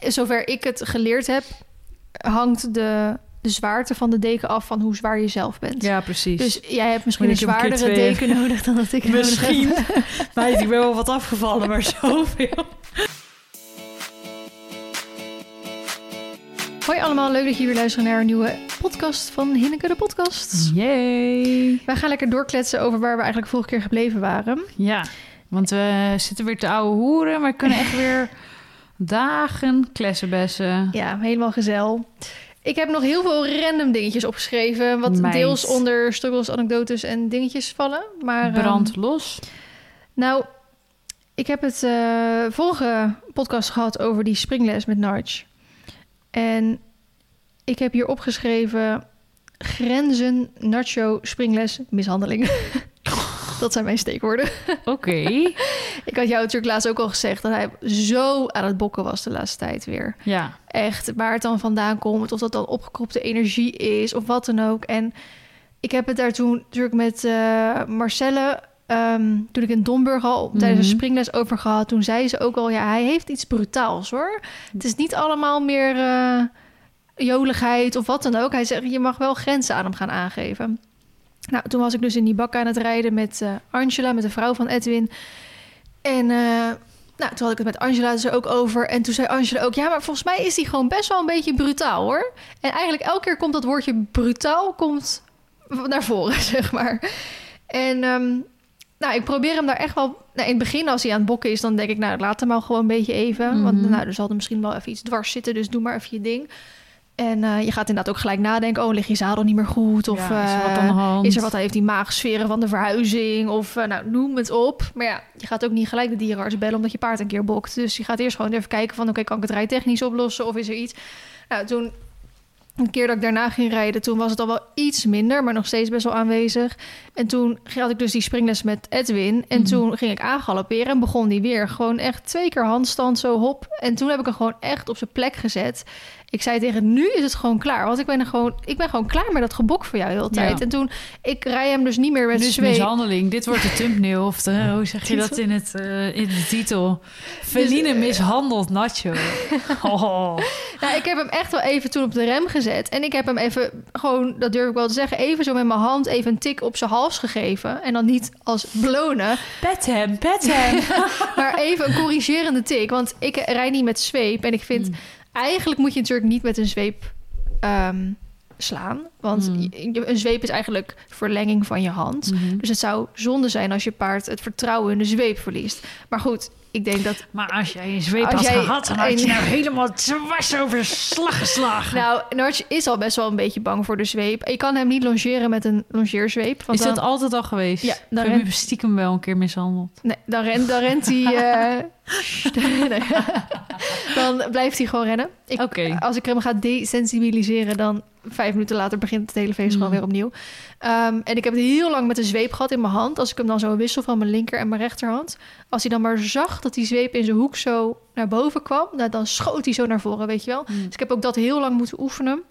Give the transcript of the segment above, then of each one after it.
zover ik het geleerd heb, hangt de, de zwaarte van de deken af van hoe zwaar je zelf bent. Ja, precies. Dus jij hebt misschien een zwaardere deken nodig dan dat ik nodig Misschien. heb. Ik ben wel wat afgevallen, maar zoveel. Hoi allemaal, leuk dat je weer luistert naar een nieuwe podcast van Hinneke de podcast. Yay. Wij gaan lekker doorkletsen over waar we eigenlijk vorige keer gebleven waren. Ja, want we zitten weer te ouwe hoeren, maar kunnen echt weer dagen klessenbessen. Ja, helemaal gezel. Ik heb nog heel veel random dingetjes opgeschreven, wat Meid. deels onder struggles, anekdotes en dingetjes vallen. Maar, ehm, Brand los. Nou, ik heb het eh, vorige podcast gehad over die springles met Narch. En ik heb hier opgeschreven grenzen, nacho, springles, mishandeling. Dat zijn mijn steekwoorden. Oké. Ik had jou natuurlijk laatst ook al gezegd dat hij zo aan het bokken was de laatste tijd weer. Ja. Echt, waar het dan vandaan komt, of dat dan opgekropte energie is, of wat dan ook. En ik heb het daar toen natuurlijk met eh, Marcelle, ehm, toen ik in Domburg al tijdens Mhm. een springles over gehad, toen zei ze ook al, ja, hij heeft iets brutaals hoor. Het is niet allemaal meer eh, joligheid of wat dan ook. Hij zegt, je mag wel grenzen aan hem gaan aangeven. Nou, toen was ik dus in die bak aan het rijden met eh, Angela, met de vrouw van Edwin. En eh, nou, toen had ik het met Angela dus ook over. En toen zei Angela ook... ja, maar volgens mij is die gewoon best wel een beetje brutaal, hoor. En eigenlijk elke keer komt dat woordje brutaal komt naar voren, zeg maar. En ehm, nou, ik probeer hem daar echt wel... Nou, in het begin, als hij aan het bokken is... dan denk ik, nou, laat hem al gewoon een beetje even. Want Mhm. nou, er zal er misschien wel even iets dwars zitten... dus doe maar even je ding. En eh, je gaat inderdaad ook gelijk nadenken... oh, ligt je zadel niet meer goed? Of Ja, is er wat eh, aan de hand? is er wat, heeft die maagsferen van de verhuizing? Of eh, nou, noem het op. Maar ja, je gaat ook niet gelijk de dierenarts bellen omdat je paard een keer bokt. Dus je gaat eerst gewoon even kijken van... oké, kan ik het rijtechnisch oplossen of is er iets? Nou, toen... Een keer dat ik daarna ging rijden, toen was het al wel iets minder, maar nog steeds best wel aanwezig. En toen had ik dus die springles met Edwin. En Mhm. toen ging ik aangalopperen en begon die weer. Gewoon echt twee keer handstand, zo hop. En toen heb ik hem gewoon echt op zijn plek gezet. Ik zei tegen nu is het gewoon klaar. Want ik ben, er gewoon, ik ben gewoon klaar met dat gebok voor jou de hele tijd. Ja. En toen, ik rij hem dus niet meer met Dus zweep. mishandeling. Dit wordt de thumbnail. Of de, hoe zeg je dat in, het, eh, in de titel? Feline Dus, eh, mishandelt Nacho. Oh. Nou, ik heb hem echt wel even toen op de rem gezet. En ik heb hem even, gewoon, dat durf ik wel te zeggen... even zo met mijn hand even een tik op zijn hals gegeven. En dan niet als belonen, Pet hem, pet hem. maar even een corrigerende tik. Want ik rijd niet met zweep. En ik vind, Mm. Eigenlijk moet je natuurlijk niet met een zweep ehm, slaan. Want Mm. je- je- een zweep is eigenlijk verlenging van je hand. Mhm. Dus het zou zonde zijn als je paard het vertrouwen in de zweep verliest. Maar goed, ik denk dat Maar als jij een zweep had jij gehad, dan had je nou helemaal dwars over slag geslagen. Nou, Narch is al best wel een beetje bang voor de zweep. Je kan hem niet longeren met een longeerzweep. Want is dat altijd al geweest? Ja, dan heb ren- hem stiekem wel een keer mishandeld. Nee, dan, rent, dan rent hij... eh, nee. dan blijft hij gewoon rennen. Ik. Als ik hem ga desensibiliseren, dan vijf minuten later begint het hele feest gewoon Mm. weer opnieuw. Ehm, en ik heb het heel lang met een zweep gehad in mijn hand. Als ik hem dan zo wissel van mijn linker en mijn rechterhand. Als hij dan maar zag dat die zweep in zijn hoek zo naar boven kwam, nou, dan schoot hij zo naar voren, weet je wel. Mm. Dus ik heb ook dat heel lang moeten oefenen.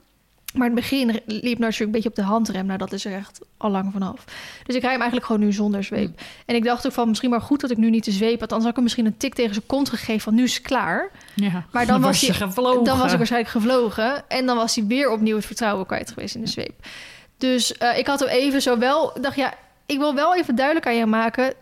Maar in het begin liep natuurlijk een beetje op de handrem. Nou, dat is er echt al lang vanaf. Dus ik rij hem eigenlijk gewoon nu zonder zweep. En ik dacht ook van, misschien maar goed dat ik nu niet de zweep had. Anders had ik hem misschien een tik tegen zijn kont gegeven van, nu is het klaar. Ja. Maar dan was je hij- gevlogen. Dan was ik waarschijnlijk gevlogen. En dan was hij weer opnieuw het vertrouwen kwijt geweest in de zweep. Dus eh, ik had hem even zo wel... Ik dacht, ja, ik wil wel even duidelijk aan je maken...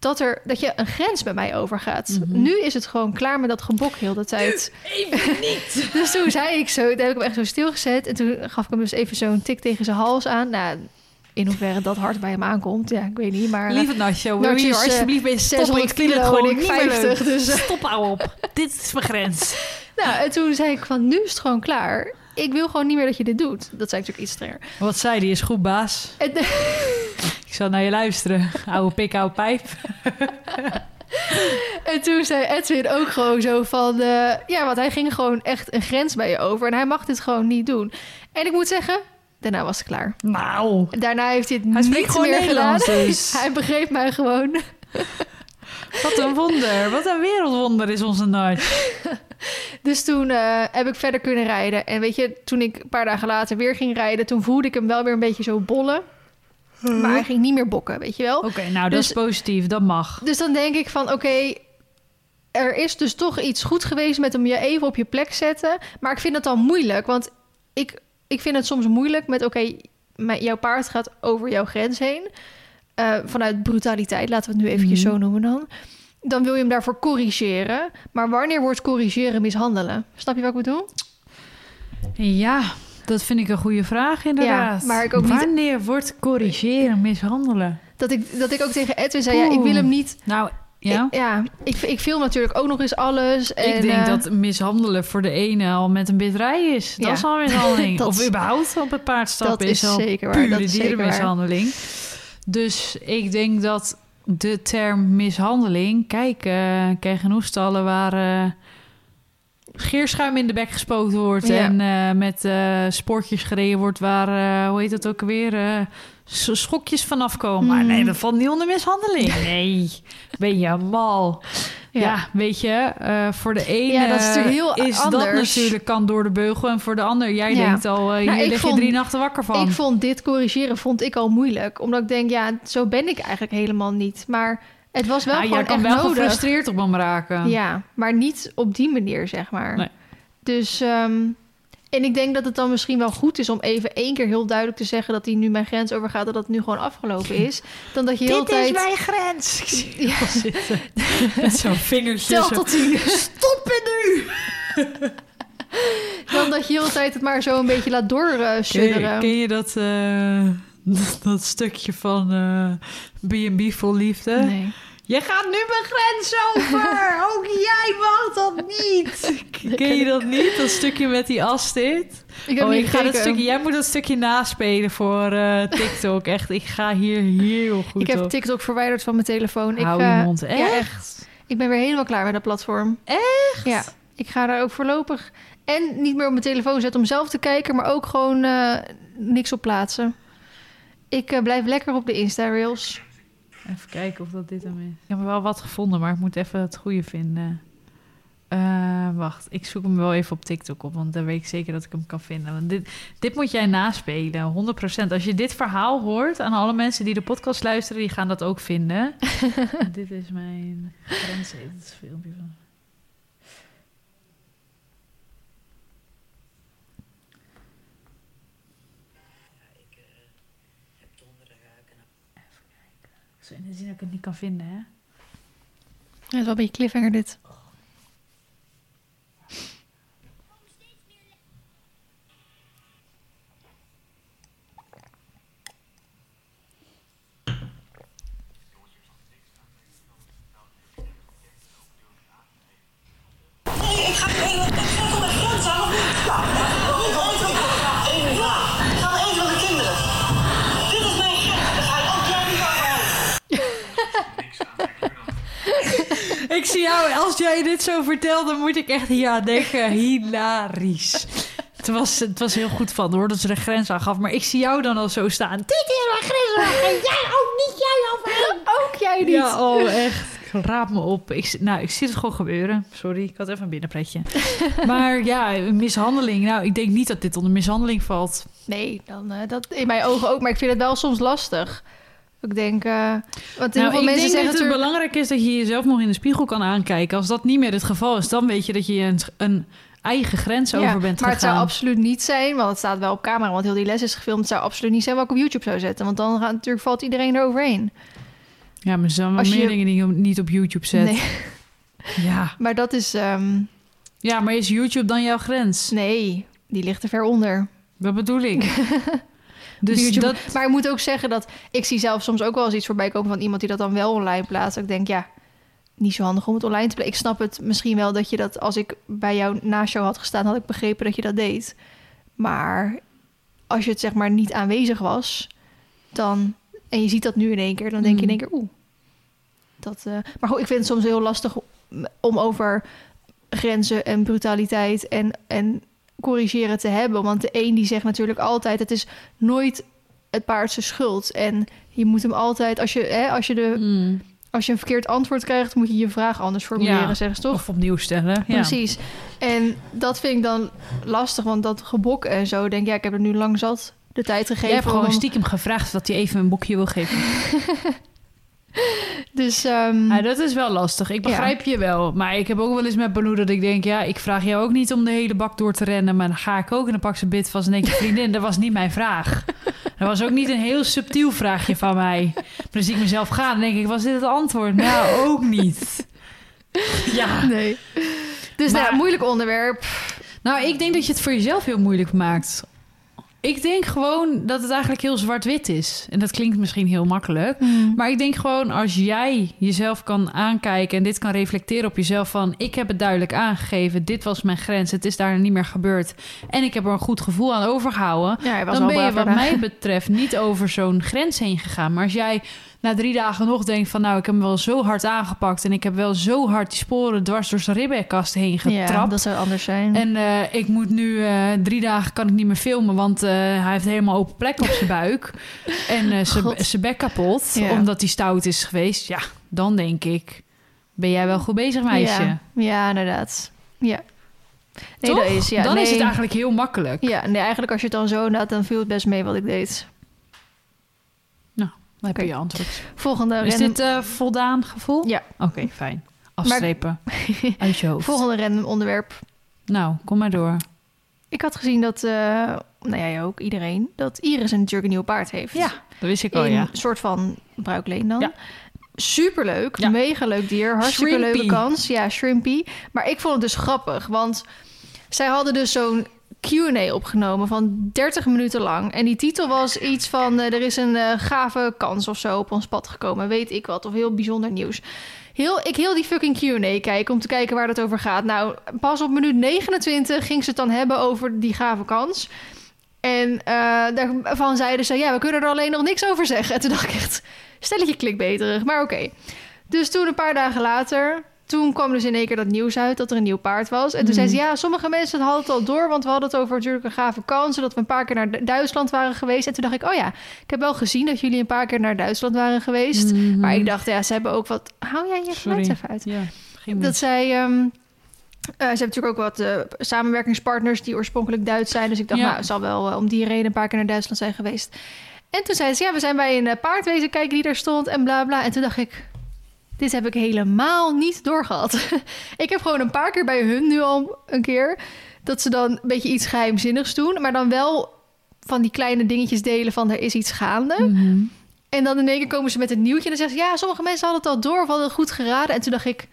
Dat, er, dat je een grens bij mij overgaat. Mhm. Nu is het gewoon klaar met dat gebok heel de tijd. Even niet. Dus toen zei ik zo, toen heb ik hem echt zo stilgezet. En toen gaf ik hem dus even zo'n tik tegen zijn hals aan. Nou, in hoeverre dat hard bij hem aankomt, ja, ik weet niet. Maar Lieve Nacho, wil Nacho je eh, alsjeblieft stoppen? 600 Ik vind het kilo gewoon ik niet meer 50, leuk. dus, eh. Stop, hou op. Dit is mijn grens. nou, en toen zei ik van, nu is het gewoon klaar. Ik wil gewoon niet meer dat je dit doet. Dat zei ik natuurlijk iets strenger. Wat zei die? Is goed, baas. En, Ik zal naar je luisteren. Oude pik, oude pijp. en toen zei Edwin ook gewoon zo van... eh, ja, want hij ging gewoon echt een grens bij je over. En hij mag dit gewoon niet doen. En ik moet zeggen, daarna was het klaar. Nou. Daarna heeft hij het Hij spreekt niet gewoon meer gedaan. Dus. Hij begreep mij gewoon. Wat een wonder. Wat een wereldwonder is onze Nart. Dus toen eh, heb ik verder kunnen rijden. En weet je, toen ik een paar dagen later weer ging rijden... toen voelde ik hem wel weer een beetje zo bollen. Maar hij ging niet meer bokken, weet je wel. Oké, nou dat Dus- is positief. Dat mag. Dus dan denk ik van, oké... er is dus toch iets goed geweest met hem je even op je plek zetten. Maar ik vind het dan moeilijk, want ik, ik vind het soms moeilijk met... oké, mijn- jouw paard gaat over jouw grens heen. eh, vanuit brutaliteit, laten we het nu eventjes Mhm. zo noemen dan. Dan wil je hem daarvoor corrigeren. Maar wanneer wordt corrigeren mishandelen? Snap je wat ik bedoel? Ja, dat vind ik een goede vraag inderdaad. Ja, maar ik ook niet- Wanneer wordt corrigeren mishandelen? Dat ik, dat ik ook tegen Edwin zei, ja, ik wil hem niet... Nou, ja. Ik, ja, ik, ik film natuurlijk ook nog eens alles. En, ik denk eh, dat mishandelen voor de ene al met een bitterij is. Dat Ja. is al mishandeling. Of überhaupt op het paard stappen is, is al zeker waar, pure dat is zeker waar. dierenmishandeling. Dus ik denk dat de term mishandeling... Kijk, eh kijk genoeg stallen waar scheerschuim in de bek gespoten wordt... Ja. en eh, met eh sportjes gereden wordt waar, eh, hoe heet dat ook weer... schokjes vanaf komen. Maar Mm. nee, dat valt niet onder mishandeling. Nee, ben je mal. Ja, weet je, voor de ene Ja, dat is heel is dat natuurlijk kan door de beugel. En voor de ander, jij Ja. denkt al, eh Nou, hier lig vond- je drie nachten wakker van. Ik vond dit corrigeren vond ik al moeilijk. Omdat ik denk, ja, zo ben ik eigenlijk helemaal niet. Maar het was wel nou, gewoon kan echt wel nodig. gefrustreerd op hem raken. Ja, maar niet op die manier, zeg maar. Nee. Dus, ehm, en ik denk dat het dan misschien wel goed is om even één keer heel duidelijk te zeggen dat hij nu mijn grens overgaat en dat het nu gewoon afgelopen is. Dan dat je heel Dit is mijn grens. Ik zie je Ja. Met zo'n vingertje. Tel zo. tot tien. Stoppen nu! Dan dat je heel tijd het maar zo een beetje laat Ken doorsudderen. ken je dat, eh, dat stukje van B&B vol liefde? nee. Je gaat nu mijn grens over! Ook jij mag dat niet! Ken je dat niet? Dat stukje met die Astrid? Ik heb Oh, niet ik ga dat stukje, jij moet dat stukje naspelen voor eh, TikTok. Echt, ik ga hier heel goed Ik heb op. TikTok verwijderd van mijn telefoon. Ik, Hou je eh, mond. Ja, Echt? echt. Ik ben weer helemaal klaar met dat platform. Echt? Ja. Ik ga daar ook voorlopig en niet meer op mijn telefoon zetten om zelf te kijken, maar ook gewoon eh, niks op plaatsen. Ik eh, blijf lekker op de Insta-rails. Even kijken of dat dit hem is. Ik heb wel wat gevonden, maar ik moet even het goede vinden. Eh, wacht, ik zoek hem wel even op TikTok op, want dan weet ik zeker dat ik hem kan vinden. Want dit, dit moet jij naspelen, 100%. Als je dit verhaal hoort aan alle mensen die de podcast luisteren, die gaan dat ook vinden. dit is mijn grens. Dit is een filmpje van. Zo in de zin dat ik het niet kan vinden, hè? Het is wel een beetje cliffhanger dit. Ik echt hier aan denken. Hilarisch. Het was, het was heel goed van hoor, dat ze de grens aangaf. Maar ik zie jou dan al zo staan. Dit is mijn grens. En jij ook niet, jij overheen. Ook jij niet. Ja, oh echt. Raap me op. Ik, nou, ik zie het gewoon gebeuren. Sorry, ik had even een binnenpretje. maar ja, mishandeling. Nou, ik denk niet dat dit onder mishandeling valt. Nee, dan, eh, dat in mijn ogen ook. Maar ik vind het wel soms lastig. Ik denk, eh want heel Nou, veel mensen zeggen dat het natuurlijk... belangrijk is dat je jezelf nog in de spiegel kan aankijken. Als dat niet meer het geval is, dan weet je dat je een, een eigen grens over bent maar het zou absoluut niet zijn, want het staat wel op camera, want heel die les is gefilmd. Het zou absoluut niet zijn wat ik op YouTube zou zetten, want dan gaat, natuurlijk valt iedereen eroverheen. Ja, maar er zijn wel je- meer dingen die je niet op YouTube zet. Nee, Ja. maar dat is... ehm, ja, maar is YouTube dan jouw grens? nee, die ligt er ver onder. Dat bedoel ik. dus YouTube. dat... Maar ik moet ook zeggen dat ik zie zelf soms ook wel eens iets voorbij komen van iemand die dat dan wel online plaatst. Ik denk, ja, niet zo handig om het online te plaatsen. Ik snap het misschien wel dat je dat, als ik bij jou na show had gestaan, had ik begrepen dat je dat deed. Maar als je het zeg maar niet aanwezig was, dan en je ziet dat nu in één keer, dan denk je in één keer, oeh. Dat, eh, maar goed, ik vind het soms heel lastig om over grenzen en brutaliteit en, en corrigeren te hebben. Want de een die zegt natuurlijk altijd, het is nooit het paard zijn schuld. En je moet hem altijd, als je, hè, als je, de, Mm. als je een verkeerd antwoord krijgt, moet je je vraag anders formuleren, Ja. zeggen ze toch? Of opnieuw stellen. Ja. Precies. En dat vind ik dan lastig, want dat gebok en zo, denk ik, ja, ik heb er nu lang zat de tijd gegeven. Jij hebt gewoon om- stiekem gevraagd dat hij even een boekje wil geven. Dus ehm, Ja, dat is wel lastig. Ik begrijp je wel. Maar ik heb ook wel eens met Baloo dat ik denk... ja, ik vraag jou ook niet om de hele bak door te rennen... maar dan ga ik ook en dan pak ze bit vast en denk ik... vriendin, dat was niet mijn vraag. Dat was ook niet een heel subtiel vraagje van mij. Maar dan zie ik mezelf gaan en denk ik... was dit het antwoord? Nou, ook niet. Ja. nee. Dus nou, Maar- moeilijk onderwerp. Nou, ik denk dat je het voor jezelf heel moeilijk maakt. Ik denk gewoon dat het eigenlijk heel zwart-wit is. En dat klinkt misschien heel makkelijk. Maar ik denk gewoon als jij jezelf kan aankijken en dit kan reflecteren op jezelf van ik heb het duidelijk aangegeven, dit was mijn grens, het is daar niet meer gebeurd en ik heb er een goed gevoel aan overgehouden, Ja, dan ben je wat mij betreft niet over zo'n grens heen gegaan. Maar als jij na drie dagen nog denkt van nou ik heb hem wel zo hard aangepakt en ik heb wel zo hard die sporen dwars door zijn ribbenkast heen Ja, getrapt. dat zou anders zijn. En eh, ik moet nu eh, drie dagen kan ik niet meer filmen, want eh, hij heeft helemaal open plek op zijn buik. En zijn- bek kapot, Ja. omdat hij stout is geweest. Ja, dan denk ik, ben jij wel goed bezig, meisje? Ja, ja inderdaad. Ja. Nee, Toch? dat is, ja, dan nee. is het eigenlijk heel makkelijk. Ja, nee, eigenlijk als je het dan zo laat, dan viel het best mee wat ik deed. Dan heb je je antwoord. Volgende Is random, dit eh, voldaan gevoel? Ja. Oké, fijn. Afstrepen uit je hoofd. volgende random onderwerp. Nou, kom maar door. Ik had gezien dat, eh, nou jij ook, iedereen, dat Iris een natuurlijk een nieuw paard heeft. Ja, dat wist ik al, in ja. een soort van bruikleen dan. Ja. Superleuk, Ja. mega leuk dier, hartstikke Shrimpy. leuke kans. Ja, shrimpy. Maar ik vond het dus grappig, want zij hadden dus zo'n Q&A opgenomen van 30 minuten lang. En die titel was iets van, eh, er is een eh, gave kans of zo op ons pad gekomen, weet ik wat, of heel bijzonder nieuws. Heel, ik heel die fucking Q&A kijken om te kijken waar het over gaat. Nou, pas op minuut 29 ging ze het dan hebben over die gave kans. En eh, daarvan zeiden ze, ja, we kunnen er alleen nog niks over zeggen. En toen dacht ik echt, stelletje klikbeterig, maar oké. Dus toen een paar dagen later, toen kwam dus in één keer dat nieuws uit dat er een nieuw paard was. En toen zei ze, ja, sommige mensen hadden het al door, want we hadden het over natuurlijk een gave kans. Dat we een paar keer naar Du- Duitsland waren geweest. En toen dacht ik, oh ja, ik heb wel gezien dat jullie een paar keer naar Duitsland waren geweest. Mhm. Maar ik dacht, ja, ze hebben ook wat... Hou jij je geluid even uit? Ja, Dat zij... ehm, eh, ze hebben natuurlijk ook wat eh, samenwerkingspartners die oorspronkelijk Duits zijn. Dus ik dacht, Ja. nou, het zal wel eh, om die reden een paar keer naar Duitsland zijn geweest. En toen zei ze, ja, we zijn bij een paardwezen kijken die daar stond en bla bla. En toen dacht ik, dit heb ik helemaal niet doorgehad. ik heb gewoon een paar keer bij hun nu al een keer... dat ze dan een beetje iets geheimzinnigs doen... maar dan wel van die kleine dingetjes delen van er is iets gaande. Mhm. En dan in één keer komen ze met een nieuwtje en dan zeggen ze... ja, sommige mensen hadden het al door of hadden het goed geraden. En toen dacht ik,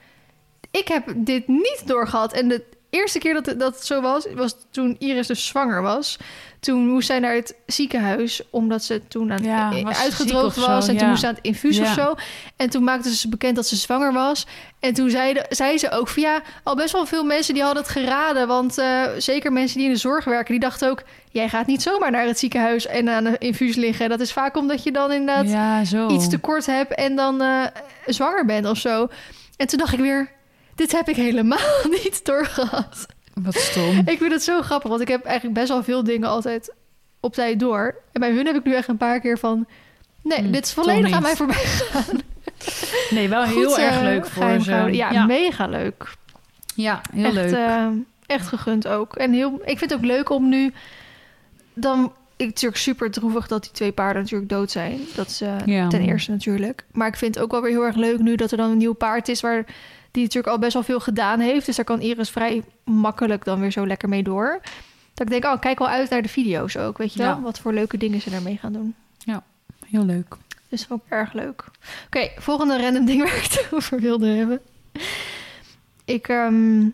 ik heb dit niet doorgehad. En de eerste keer dat het, dat het zo was, was toen Iris dus zwanger was. Toen moest zij naar het ziekenhuis, omdat ze toen aan, Ja, eh, was uitgedroogd zo, was. En toen moest ze aan het infuus of zo. En toen maakte ze bekend dat ze zwanger was. En toen zeiden, zei ze ook van ja, al best wel veel mensen die hadden het geraden. Want eh, zeker mensen die in de zorg werken, die dachten ook... jij gaat niet zomaar naar het ziekenhuis en aan een infuus liggen. Dat is vaak omdat je dan inderdaad iets tekort heb en dan eh, zwanger bent of zo. En toen dacht ik weer, dit heb ik helemaal niet doorgehad. Wat stom. Ik vind het zo grappig, want ik heb eigenlijk best wel veel dingen altijd op tijd door. En bij hun heb ik nu echt een paar keer van, nee, Hm, dit is volledig aan mij voorbij gegaan. Nee, wel heel erg eh, leuk voor ze. Ja, ja. mega leuk. Ja, heel echt, leuk. eh, echt gegund ook. En heel, ik vind het ook leuk om nu dan... Ik natuurlijk super droevig dat die twee paarden natuurlijk dood zijn. Dat is eh, Ja. ten eerste natuurlijk. Maar ik vind het ook wel weer heel erg leuk nu dat er dan een nieuw paard is... waar die natuurlijk al best wel veel gedaan heeft. Dus daar kan Iris vrij makkelijk dan weer zo lekker mee door. Dat ik denk, oh, kijk wel uit naar de video's ook. Weet je wel? Ja. Wat voor leuke dingen ze daarmee gaan doen. Heel leuk. Dus dat vond ik erg leuk. Oké, volgende random ding waar ik het over wilde hebben. Ik, ehm,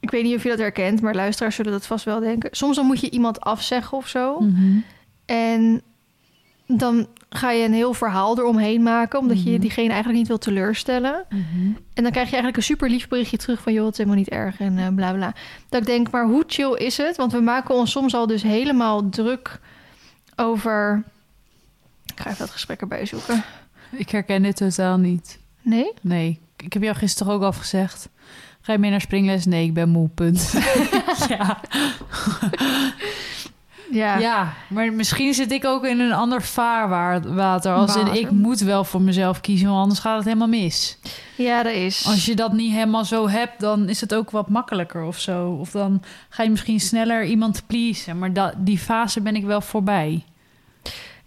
ik weet niet of je dat herkent, maar luisteraars zullen dat vast wel denken. Soms dan moet je iemand afzeggen of zo. Mhm. En dan ga je een heel verhaal eromheen maken, omdat je Mhm. diegene eigenlijk niet wil teleurstellen. Mhm. En dan krijg je eigenlijk een super lief berichtje terug van... joh, het is helemaal niet erg en eh, bla bla. Dat ik denk, maar hoe chill is het? Want we maken ons soms al dus helemaal druk over... Ik ga even dat gesprek erbij zoeken. Ik herken dit totaal niet. Nee? Nee, ik heb jou gisteren ook al gezegd. Ga je mee naar springles? Nee, ik ben moe, punt. ja. Ja. ja, maar misschien zit ik ook in een ander vaarwater. Als in, ik moet wel voor mezelf kiezen, want anders gaat het helemaal mis. Ja, dat is. Als je dat niet helemaal zo hebt, dan is het ook wat makkelijker of zo. Of dan ga je misschien sneller iemand pleasen. Maar dat, die fase ben ik wel voorbij.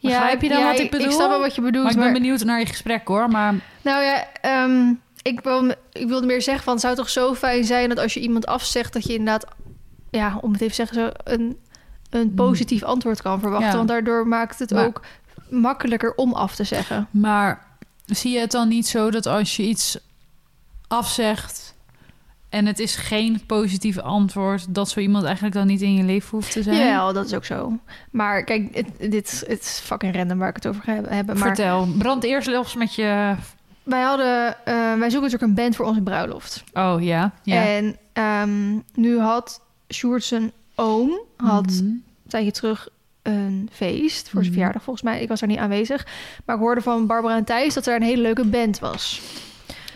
Begrijp je dan ja, wat ik bedoel? Ik snap wel wat je bedoelt. maar ik ben maar- benieuwd naar je gesprek hoor. Maar Nou ja, ehm, ik, wil, ik wilde meer zeggen van... het zou toch zo fijn zijn dat als je iemand afzegt... dat je inderdaad, ja, om het even te zeggen... Zo een, een positief antwoord kan verwachten. Mm. Ja. Want daardoor maakt het Maar- ook makkelijker om af te zeggen. Maar zie je het dan niet zo dat als je iets afzegt en het is geen positief antwoord, dat zo iemand eigenlijk dan niet in je leven hoeft te zijn? Ja, dat is ook zo. Maar kijk, het, dit het is fucking random waar ik het over ga hebben. Maar Vertel, brand eerst zelfs met je. wij hadden... eh, wij zoeken natuurlijk een band voor onze bruiloft. Oh ja, ja. En ehm, nu had Sjoerd zijn oom... had Mhm. een tijdje terug een feest voor zijn Mhm. verjaardag volgens mij. Ik was daar niet aanwezig. Maar ik hoorde van Barbara en Thijs dat er een hele leuke band was.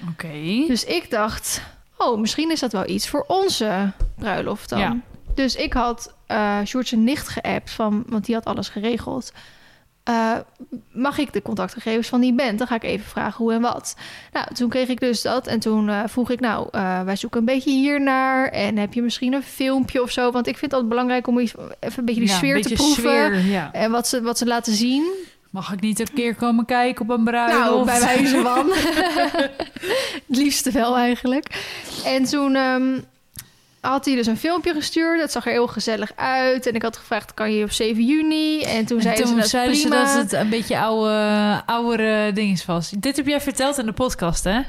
Oké. Dus ik dacht, oh, misschien is dat wel iets voor onze bruiloft dan. Ja. Dus ik had eh Sjoerd zijn nicht geappt, van, want die had alles geregeld. Eh, mag ik de contactgegevens van die band? Dan ga ik even vragen hoe en wat. Nou, toen kreeg ik dus dat. En toen eh, vroeg ik, nou, eh, wij zoeken een beetje hiernaar. En heb je misschien een filmpje of zo? Want ik vind het altijd belangrijk om iets- even een beetje die Ja, sfeer te proeven. sfeer, ja. En wat ze, wat ze laten zien. Mag ik niet een keer komen kijken op een bruiloft? Nou, bij wijze van. het liefste wel eigenlijk. En toen ehm, had hij dus een filmpje gestuurd. Het zag er heel gezellig uit. En ik had gevraagd, kan je op 7 juni? En toen En zei ze, toen dat is zeiden ze dat het een beetje oude, oudere dinges was. Dit heb jij verteld in de podcast, hè?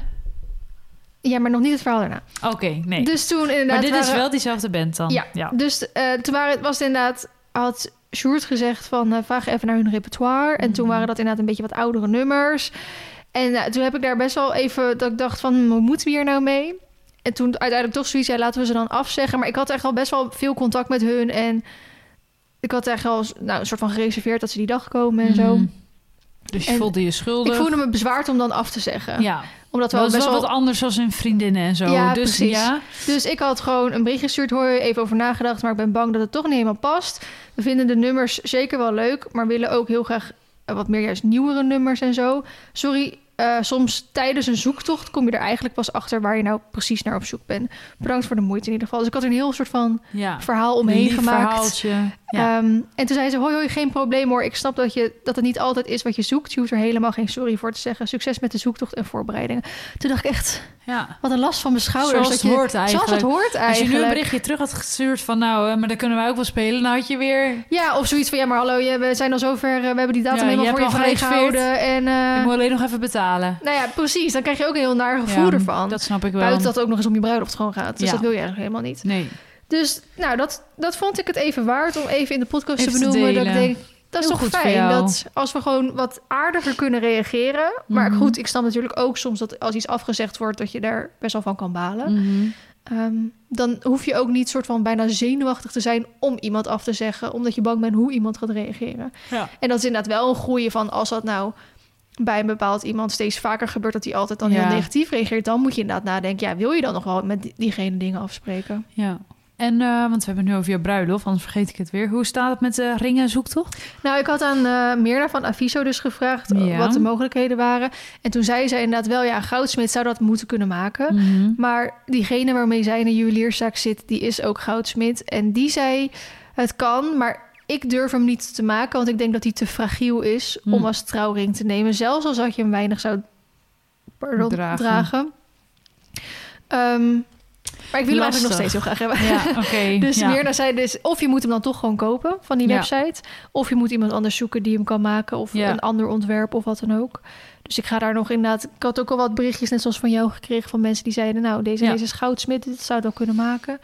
Ja, maar nog niet het verhaal daarna. Oké, nee. Dus toen inderdaad... maar dit is wel diezelfde band dan? Ja, dus eh, toen waren, was het inderdaad... Had Sjoerd gezegd van, eh, vraag even naar hun repertoire. En toen Mhm. waren dat inderdaad een beetje wat oudere nummers. En eh, toen heb ik daar best wel even... Dat ik dacht van, hm, hoe moeten we hier nou mee? En toen uiteindelijk toch zoiets, ja, laten we ze dan afzeggen. Maar ik had echt al best wel veel contact met hun. En ik had echt al nou, een soort van gereserveerd dat ze die dag komen en zo. Mhm. Dus je En voelde je schuldig. Ik voelde me bezwaard om dan af te zeggen. Ja, Omdat we dat best wel wat anders als in vriendinnen en zo. Ja, dus precies. ja, Dus ik had gewoon een bericht gestuurd. Hoor, even over nagedacht, maar ik ben bang dat het toch niet helemaal past. We vinden de nummers zeker wel leuk, maar willen ook heel graag wat meer juist nieuwere nummers en zo. Sorry, eh, soms tijdens een zoektocht kom je er eigenlijk pas achter waar je nou precies naar op zoek bent. Bedankt voor de moeite in ieder geval. Dus ik had er een heel soort van ja. verhaal omheen gemaakt. verhaaltje. Ja. Ehm, en toen zei ze, hoi hoi, geen probleem hoor. Ik snap dat, je, dat het niet altijd is wat je zoekt. Je hoeft er helemaal geen sorry voor te zeggen. Succes met de zoektocht en voorbereidingen. Toen dacht ik echt, ja. wat een last van mijn schouders. Zoals dat het je, hoort eigenlijk. Zoals het hoort Als je nu een berichtje terug had gestuurd van nou, eh, maar dan kunnen wij ook wel spelen. Nou had je weer, Ja, of zoiets van, ja maar hallo, je- we zijn al zover. eh, we hebben die datum Ja, helemaal voor je vrijgehouden. En, eh, ik moet alleen nog even betalen. nou ja, precies. Dan krijg je ook een heel naar gevoel Ja, ervan. Dat snap ik wel. Buiten dat ook nog eens om je bruiloft gewoon gaat. Dus Ja. dat wil je eigenlijk helemaal niet. Nee. Dus nou, dat, dat vond ik het even waard om even in de podcast Even te te benoemen. dat ik denk, dat is Heel toch goed fijn dat als we gewoon wat aardiger kunnen reageren. Maar Mhm. goed, ik snap natuurlijk ook soms dat als iets afgezegd wordt, dat je daar best wel van kan balen. Mhm. Ehm, dan hoef je ook niet soort van bijna zenuwachtig te zijn om iemand af te zeggen, omdat je bang bent hoe iemand gaat reageren. Ja. En dat is inderdaad wel een goeie van als dat nou bij een bepaald iemand steeds vaker gebeurt dat hij altijd dan Ja. heel negatief reageert, dan moet je inderdaad nadenken, ja, wil je dan nog wel met die- diegene dingen afspreken? ja. En, eh, want we hebben nu over je bruiloft, anders vergeet ik het weer. Hoe staat het met de ringen zoektocht? Nou, ik had aan Mirna van Aviso dus gevraagd eh, Ja. wat de mogelijkheden waren. En toen zei ze inderdaad wel, ja, een goudsmid zou dat moeten kunnen maken. Mhm. Maar diegene waarmee zij in een juwelierszaak zit, die is ook goudsmid. En die zei, het kan, maar ik durf hem niet te maken, want ik denk dat hij te fragiel is om als trouwring te nemen. Zelfs als dat je hem weinig zou pardon, Dragen. dragen. Ehm, maar ik wil hem eigenlijk nog steeds heel graag hebben. Ja. Dus ja. Mirna zei dus, of je moet hem dan toch gewoon kopen van die website. Of je moet iemand anders zoeken die hem kan maken. Of een ander ontwerp of wat dan ook. Dus ik ga daar nog inderdaad... Ik had ook al wat berichtjes, net zoals van jou, gekregen van mensen die zeiden... nou, deze, deze is goudsmid, dit zou het wel kunnen maken.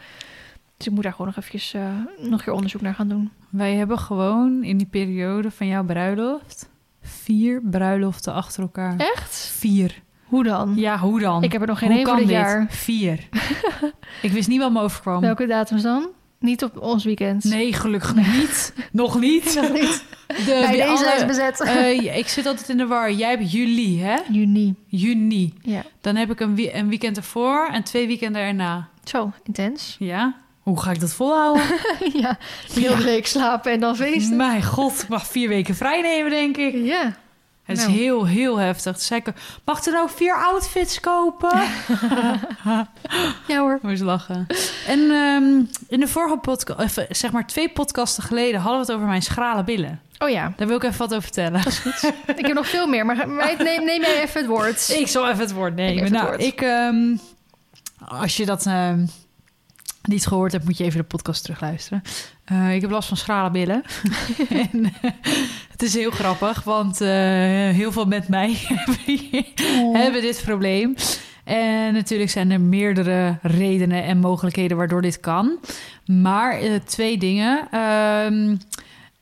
Dus ik moet daar gewoon nog eventjes eh, nog een onderzoek naar gaan doen. Wij hebben gewoon in die periode van jouw bruiloft vier bruiloften achter elkaar. Echt? Vier. Hoe dan? Ja, hoe dan? Ik heb er nog geen één voor dit dit? jaar. Vier. ik wist niet wat me overkwam. Welke datums dan? Niet op ons weekend. Nee, gelukkig niet. Nog niet. Nog niet. De, Bij deze andere- is bezet. Eh, ik zit altijd in de war. Jij hebt juli, hè? Juni. Juni. Ja. Dan heb ik een, wie- een weekend ervoor en twee weekenden erna. Zo, intens. Ja? Hoe ga ik dat volhouden? ja, heel week slapen en dan feesten. Mijn god, ik mag vier weken vrij nemen, denk ik. Ja. Het is Nou. heel, heel heftig. Zei ik, mag er nou vier outfits kopen? Ja hoor. Moest lachen. En ehm, in de vorige podcast, zeg maar twee podcasten geleden, hadden we het over mijn schrale billen. Oh ja, Daar wil ik even wat over vertellen. ik heb nog veel meer, maar neem, neem jij even het woord. Ik zal even het woord nemen. Even het nou, woord. ik, ehm, als je dat ehm, niet gehoord hebt, moet je even de podcast terugluisteren. Eh, ik heb last van schrale billen. en, eh, het is heel grappig, want eh, heel veel met mij hebben dit probleem. En natuurlijk zijn er meerdere redenen en mogelijkheden waardoor dit kan. Maar twee dingen. Ehm,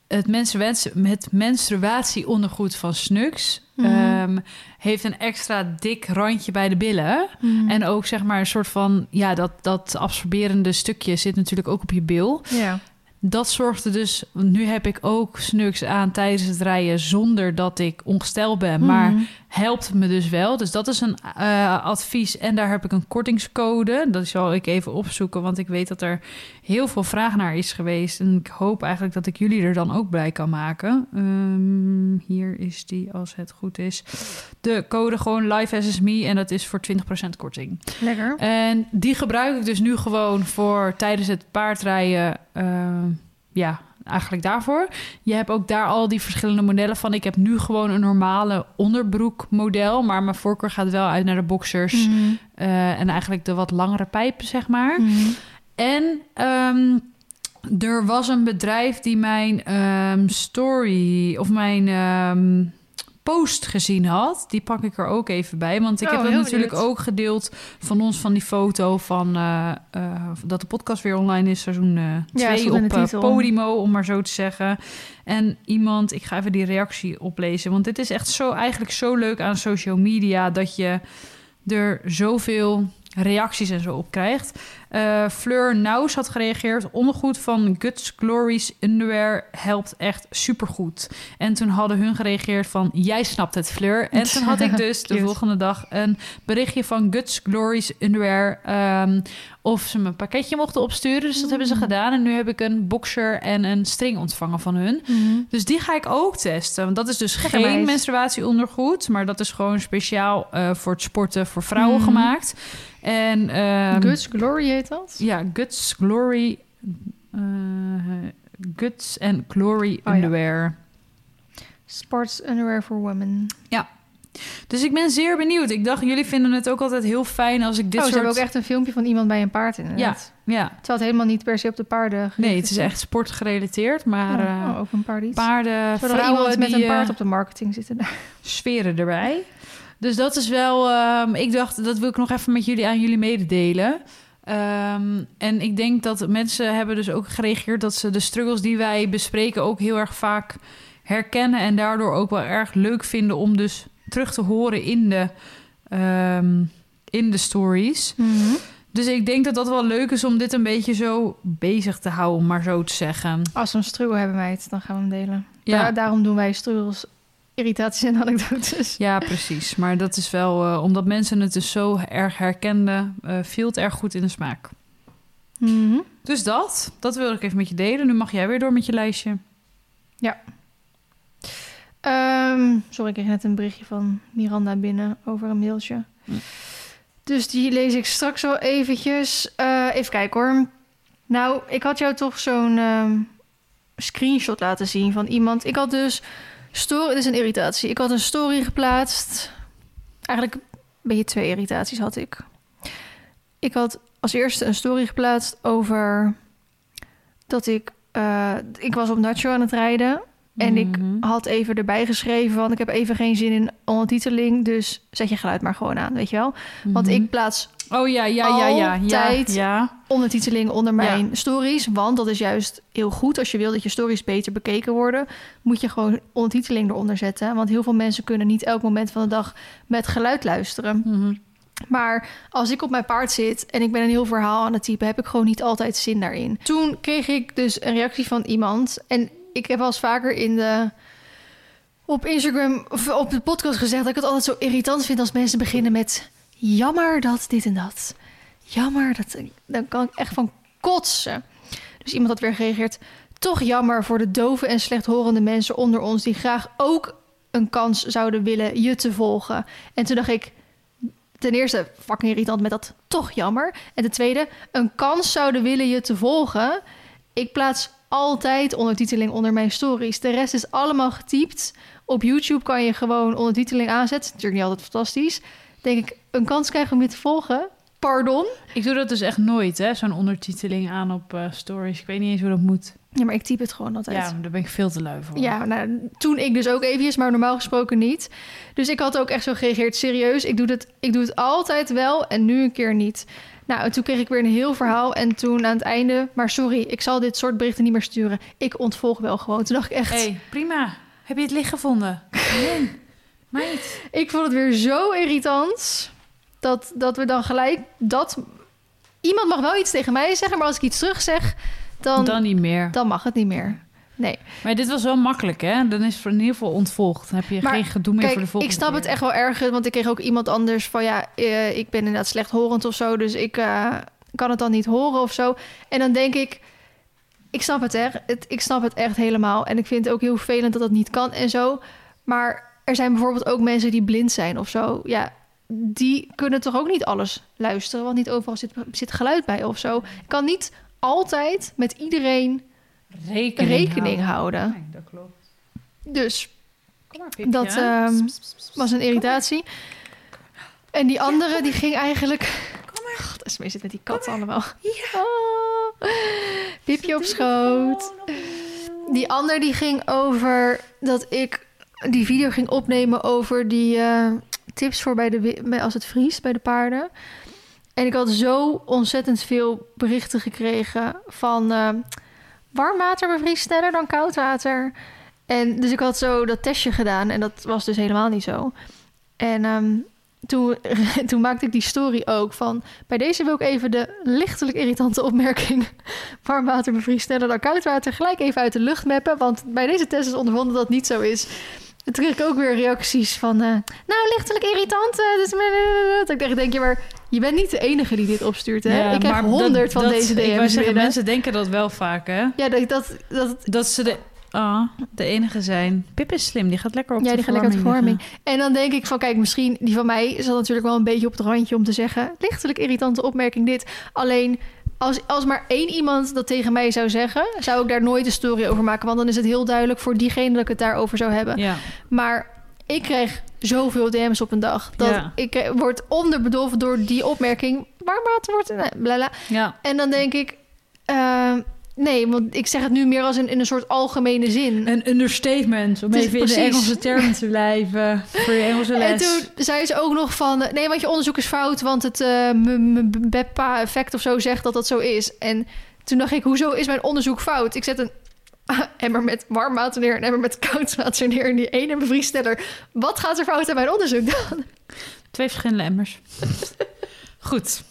het, menstruatie, het menstruatieondergoed van Snux Mhm. ehm, heeft een extra dik randje bij de billen. Mhm. En ook zeg maar een soort van, ja, dat, dat absorberende stukje zit natuurlijk ook op je bil. Ja. Dat zorgde dus, nu heb ik ook Snux aan tijdens het rijden zonder dat ik ongesteld ben. Maar Mhm. helpt me dus wel. Dus dat is een eh, advies. En daar heb ik een kortingscode. Dat zal ik even opzoeken, want ik weet dat er heel veel vraag naar is geweest. En ik hoop eigenlijk dat ik jullie er dan ook bij kan maken. Ehm, hier is die, als het goed is. De code gewoon Live as Me en dat is voor 20% korting. Lekker. En die gebruik ik dus nu gewoon voor tijdens het paardrijden. eh, ja, eigenlijk daarvoor. Je hebt ook daar al die verschillende modellen van. Ik heb nu gewoon een normale onderbroekmodel, maar mijn voorkeur gaat wel uit naar de boxers Mhm. eh, en eigenlijk de wat langere pijpen, zeg maar. Mhm. En ehm, er was een bedrijf die mijn ehm, story of mijn ehm, post gezien had. Die pak ik er ook even bij. Want ik Oh, heb dat natuurlijk benieuwd. ook gedeeld van ons van die foto van eh, eh, dat de podcast weer online is. Seizoen 2 stond in op eh. Podimo, om maar zo te zeggen. En iemand, ik ga even die reactie oplezen. Want dit is echt zo eigenlijk zo leuk aan social media dat je er zoveel reacties en zo op krijgt. Eh, Fleur Naus had gereageerd. Ondergoed van Guts Glories Underwear helpt echt supergoed. En toen hadden hun gereageerd van... Jij snapt het, Fleur. En toen had ik dus de volgende dag een berichtje van Guts Glories Underwear... ehm, of ze me een pakketje mochten opsturen. Dus dat hebben ze gedaan. En nu heb ik een boxer en een string ontvangen van hun. Mhm. Dus die ga ik ook testen. Want dat is dus geen menstruatieondergoed. Maar dat is gewoon speciaal eh, voor het sporten voor vrouwen Mhm. gemaakt. En ehm, Guts Glory heet dat? ja, Guts Glory. eh, Guts and Glory ja. Underwear. Sports Underwear for Women. Dus ik ben zeer benieuwd. Ik dacht, jullie vinden het ook altijd heel fijn als ik dit oh, ze soort... hebben ook echt een filmpje van iemand bij een paard inderdaad. Ja, Terwijl het helemaal niet per se op de paarden nee, het is echt sportgerelateerd. Maar Oh, eh, oh, ook een paard iets. paarden, Zodat er vrouwen iemand met die, een paard eh, op de marketing zitten daar. sferen erbij. Dus dat is wel... ehm, ik dacht, dat wil ik nog even met jullie aan jullie mededelen. Ehm, en ik denk dat mensen hebben dus ook gereageerd... dat ze de struggles die wij bespreken ook heel erg vaak herkennen... en daardoor ook wel erg leuk vinden om dus terug te horen in de, ehm, in de stories. Dus ik denk dat dat wel leuk is om dit een beetje zo bezig te houden, om maar zo te zeggen. Als we een struggle hebben, meid, dan gaan we hem delen. Ja. Daar- daarom doen wij struggles, irritaties en anekdotes. Ja, precies. Maar dat is wel, eh, omdat mensen het dus zo erg herkenden, eh viel het erg goed in de smaak. Mhm. Dus dat, dat wilde ik even met je delen. Nu mag jij weer door met je lijstje. Ehm, sorry, ik kreeg net een berichtje van Miranda binnen over een mailtje. Hm. Dus die lees ik straks wel eventjes. Eh, even kijken hoor. Nou, ik had jou toch zo'n ehm, screenshot laten zien van iemand. Ik had dus... Story, dit is een irritatie. Ik had een story geplaatst. Eigenlijk een beetje twee irritaties had ik. Ik had als eerste een story geplaatst over dat ik... eh, ik was op Nacho aan het rijden. En ik Mhm. had even erbij geschreven van ik heb even geen zin in ondertiteling, dus zet je geluid maar gewoon aan, weet je wel? Want Mhm. ik plaats Oh ja, ja, ja, ja. ja, altijd- ja. ondertiteling onder mijn stories, want dat is juist heel goed. Als je wil dat je stories beter bekeken worden, moet je gewoon ondertiteling eronder zetten, want heel veel mensen kunnen niet elk moment van de dag met geluid luisteren. Mhm. Maar als ik op mijn paard zit en ik ben een heel verhaal aan het typen, heb ik gewoon niet altijd zin daarin. Toen kreeg ik dus een reactie van iemand. En ik heb wel eens vaker in de. Op Instagram of op de podcast gezegd dat ik het altijd zo irritant vind als mensen beginnen met. Jammer dat dit en dat. Jammer dat. Dan kan ik echt van kotsen. Dus iemand had weer gereageerd. Toch jammer voor de dove en slechthorende mensen onder ons die graag ook een kans zouden willen je te volgen. En toen dacht ik, ten eerste, fucking irritant met dat toch jammer. En ten tweede, een kans zouden willen je te volgen. Ik plaats altijd ondertiteling onder mijn stories. De rest is allemaal getypt. Op YouTube kan je gewoon ondertiteling aanzetten. Natuurlijk niet altijd fantastisch. Denk ik, een kans krijgen om je te volgen. Pardon. Ik doe dat dus echt nooit, hè? Zo'n ondertiteling aan op eh, stories. Ik weet niet eens hoe dat moet. Ja, maar ik typ het gewoon altijd. Ja, daar ben ik veel te lui voor. Ja, nou, toen ik dus ook eventjes, maar normaal gesproken niet. Dus ik had ook echt zo gereageerd, serieus. Ik doe, het, ik doe het altijd wel en nu een keer niet. Nou, en toen kreeg ik weer een heel verhaal. En toen aan het einde, maar sorry, ik zal dit soort berichten niet meer sturen. Ik ontvolg wel gewoon. Toen dacht ik echt... hey, prima. Heb je het licht gevonden? Nee. Meid. Ik vond het weer zo irritant... Dat, dat we dan gelijk dat... Iemand mag wel iets tegen mij zeggen, maar als ik iets terug zeg... Dan, Dan niet meer. dan mag het niet meer. Nee. Maar dit was wel makkelijk, hè? Dan is het in ieder geval ontvolgd. Dan heb je Maar geen gedoe meer Kijk, voor de volgende ik snap het echt wel erg, want ik kreeg ook iemand anders van ja, eh, ik ben inderdaad slechthorend of zo, dus ik eh, kan het dan niet horen of zo. En dan denk ik, ik snap het echt, het, ik snap het echt helemaal. En ik vind het ook heel vervelend dat dat niet kan en zo. Maar er zijn bijvoorbeeld ook mensen die blind zijn of zo. Ja, die kunnen toch ook niet alles luisteren, want niet overal zit, zit geluid bij of zo. Ik kan niet altijd met iedereen rekening, rekening houden. Nee, dat klopt. Dus Kom maar, Pipje. Dat, ehm, was een irritatie. En die andere, die ging eigenlijk... Kom maar. God, Esmee zit met die kat allemaal. Ja. Piepje op schoot. Die ander die ging over dat ik die video ging opnemen over die eh, tips voor bij de, bij als het vriest bij de paarden. En ik had zo ontzettend veel berichten gekregen van eh, warm water bevriest sneller dan koud water. En dus ik had zo dat testje gedaan en dat was dus helemaal niet zo. En ehm, toen, toen maakte ik die story ook van... bij deze wil ik even de lichtelijk irritante opmerking... warm water bevriest sneller dan koud water... gelijk even uit de lucht meppen, want bij deze test is ondervonden dat het niet zo is. Toen kreeg ik ook weer reacties van... eh, nou, lichtelijk irritant. eh, dus, dat ik echt denk, ja, maar je bent niet de enige die dit opstuurt, hè? Ja, ik maar honderd van dat- deze Ik DM's zeggen, binnen. mensen denken dat wel vaak, hè? Ja, dat, dat, dat, Dat ze de, ah, de enige zijn. Pip is slim, die gaat lekker op ja, de die gaat lekker op de verwarming verwarming. En dan denk ik van, kijk, misschien die van mij is dat natuurlijk wel een beetje op het randje om te zeggen, lichtelijk irritante opmerking dit. Alleen als, als maar één iemand dat tegen mij zou zeggen, zou ik daar nooit een story over maken, want dan is het heel duidelijk voor diegene dat ik het daarover zou hebben. Ja. Maar ik kreeg zoveel DM's op een dag dat Ja. ik eh, word onderbedolven door die opmerking. Water wordt, nee, blala. ja. En dan denk ik, eh, nee, want ik zeg het nu meer als in, in een soort algemene zin. Een understatement, om even in de. Engelse termen te blijven. Voor je Engelse En les. toen zei ze ook nog van... eh, nee, want je onderzoek is fout... want het uh, BEPA-effect of zo zegt dat dat zo is. En toen dacht ik, hoezo is mijn onderzoek fout? Ik zet een emmer met warm water neer... en een emmer met koud water neer... in die ene bevriesteller. Wat gaat er fout aan mijn onderzoek dan? Twee verschillende emmers. Goed.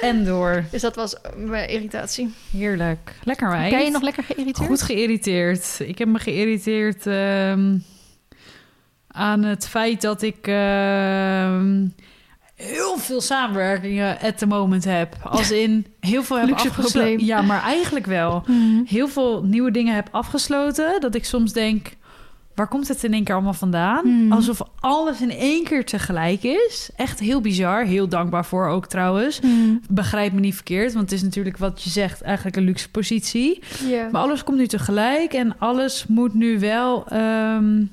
En door. Dus dat was mijn irritatie. Heerlijk. Lekker wijs. Ben je nog lekker geïrriteerd? Goed geïrriteerd. Ik heb me geïrriteerd ehm, aan het feit dat ik ehm, heel veel samenwerkingen at the moment heb. Als in heel veel heb afgesloten. Ja, maar eigenlijk wel. Mhm. Heel veel nieuwe dingen heb afgesloten. Dat ik soms denk, waar komt het in één keer allemaal vandaan? Hmm. Alsof alles in één keer tegelijk is. Echt heel bizar. Heel dankbaar voor ook trouwens. Mhm. Begrijp me niet verkeerd, want het is natuurlijk wat je zegt eigenlijk een luxe positie. Maar alles komt nu tegelijk en alles moet nu wel ehm,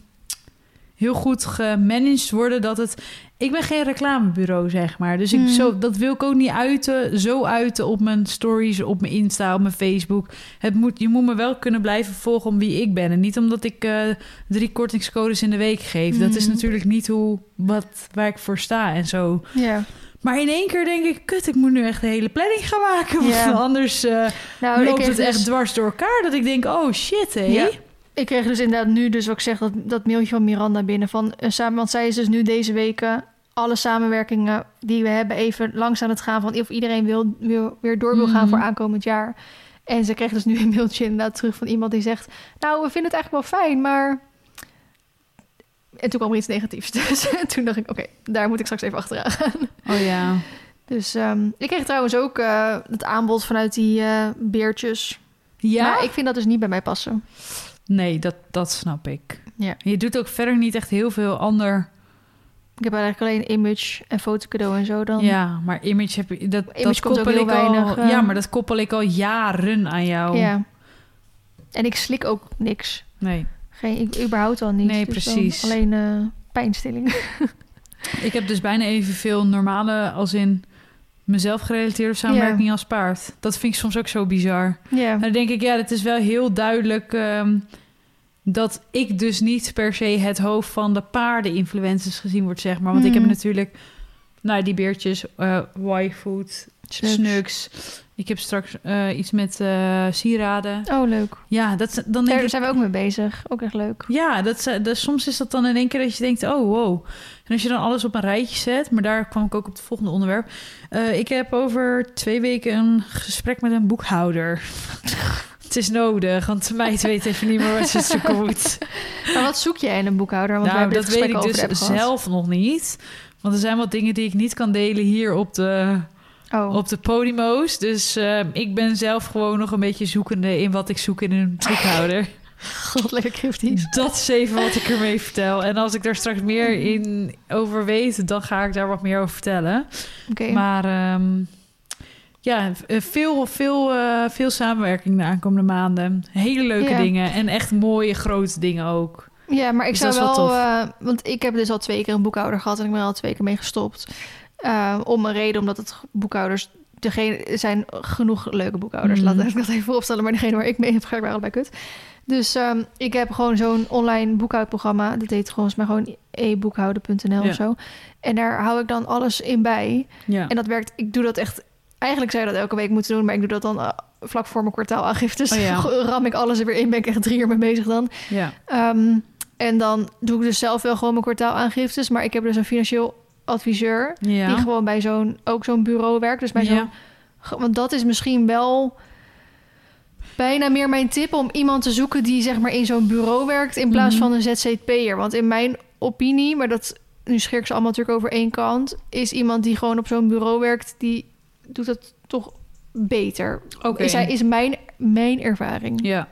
heel goed gemanaged worden dat het. Ik ben geen reclamebureau, zeg maar. Dus ik, Mm. zo, dat wil ik ook niet uiten, zo uiten op mijn stories, op mijn Insta, op mijn Facebook. Het moet, je moet me wel kunnen blijven volgen om wie ik ben. En niet omdat ik eh, drie kortingscodes in de week geef. Dat is Mm. natuurlijk niet hoe, wat, waar ik voor sta en zo. ja. Maar in één keer denk ik, kut, ik moet nu echt de hele planning gaan maken. Want anders eh, Nou, loopt het dus- echt dwars door elkaar. Dat ik denk, oh shit, hé. Ja. Ik kreeg dus inderdaad nu, dus wat ik zeg, dat, dat mailtje van Miranda binnen. Van, eh, samen, want zij is dus nu deze weken alle samenwerkingen die we hebben even langs aan het gaan. Van of iedereen wil, wil, weer door wil gaan Mhm. voor aankomend jaar. En ze kreeg dus nu een mailtje inderdaad terug van iemand die zegt... Nou, we vinden het eigenlijk wel fijn, maar... En toen kwam er iets negatiefs. Dus toen dacht ik, oké, daar moet ik straks even achteraan gaan. Oh ja. Dus ehm, ik kreeg trouwens ook eh, het aanbod vanuit die eh, beertjes. Ja? Maar ik vind dat dus niet bij mij passen. Nee, dat, dat snap ik. Ja. Je doet ook verder niet echt heel veel ander. Ik heb eigenlijk alleen image en fotocadeau en zo dan. Ja, maar image heb je dat, Image dat komt ook koppel heel ik al. weinig, eh. Ja, maar dat koppel ik al jaren aan jou. Ja. En ik slik ook niks. Nee. Geen, ik überhaupt al niet. Nee, Dus precies. alleen eh pijnstilling. Ik heb dus bijna evenveel normale als in mezelf gerelateerde samenwerking als paard. Dat vind ik soms ook zo bizar. ja. En dan denk ik, ja, het is wel heel duidelijk ehm, dat ik dus niet per se het hoofd van de paarden-influencers gezien word, zeg maar. Want ik heb Mhm. natuurlijk, nou, die beertjes, eh Y-food, Snugs. snugs. Ik heb straks eh, iets met eh, sieraden. Oh, leuk. Ja, dat, dan denk Daar ik, zijn we ook mee bezig. Ook echt leuk. ja, dat, dat, soms is dat dan in één keer dat je denkt, oh wow. En als je dan alles op een rijtje zet, maar daar kwam ik ook op het volgende onderwerp. Eh, ik heb over twee weken een gesprek met een boekhouder. het is nodig, want de meid weet even niet meer wat ze zoeken moet. Maar wat zoek jij in een boekhouder? Want nou, dat weet ik dus zelf nog niet. Want er zijn wat dingen die ik niet kan delen hier op de, Oh, op de Podimo's. Dus eh, ik ben zelf gewoon nog een beetje zoekende in wat ik zoek in een boekhouder. god, lekker cryptisch. Dat is even wat ik ermee vertel. En als ik daar straks meer in over weet, dan ga ik daar wat meer over vertellen. Oké. Maar ehm, ja, eh, veel, veel, eh, veel samenwerking de aankomende maanden. Hele leuke Ja. dingen en echt mooie grote dingen ook. Ja, maar ik Dus zou wel wel... want ik heb dus al twee keer een boekhouder gehad... en ik ben er al twee keer mee gestopt. Eh, om een reden, omdat het boekhouders... Degene, er zijn genoeg leuke boekhouders. Mhm. Laat ik dat even vooropstellen. Maar degene waar ik mee heb gewerkt waren allebei kut. Dus ehm, ik heb gewoon zo'n online boekhoudprogramma. Dat heet volgens mij gewoon e-boekhouden.nl Ja. of zo. En daar hou ik dan alles in bij. Ja. En dat werkt. Ik doe dat echt. Eigenlijk zou je dat elke week moeten doen, maar ik doe dat dan eh, vlak voor mijn kwartaalaangiftes. Oh ja. ram ik alles er weer in. Ben ik echt drie uur mee bezig dan. ja. Ehm, en dan doe ik dus zelf wel gewoon mijn kwartaalaangiftes. Maar ik heb dus een financieel adviseur Ja. die gewoon bij zo'n ook zo'n bureau werkt. Dus bij zo'n Ja. Ge- Want dat is misschien wel bijna meer mijn tip om iemand te zoeken die zeg maar in zo'n bureau werkt in plaats Mhm. van een ZZP'er. Want in mijn opinie, maar dat nu scheer ik ze allemaal natuurlijk over één kant, is iemand die gewoon op zo'n bureau werkt, die doet dat toch beter. Oké. Is, is mijn, mijn ervaring. Ja.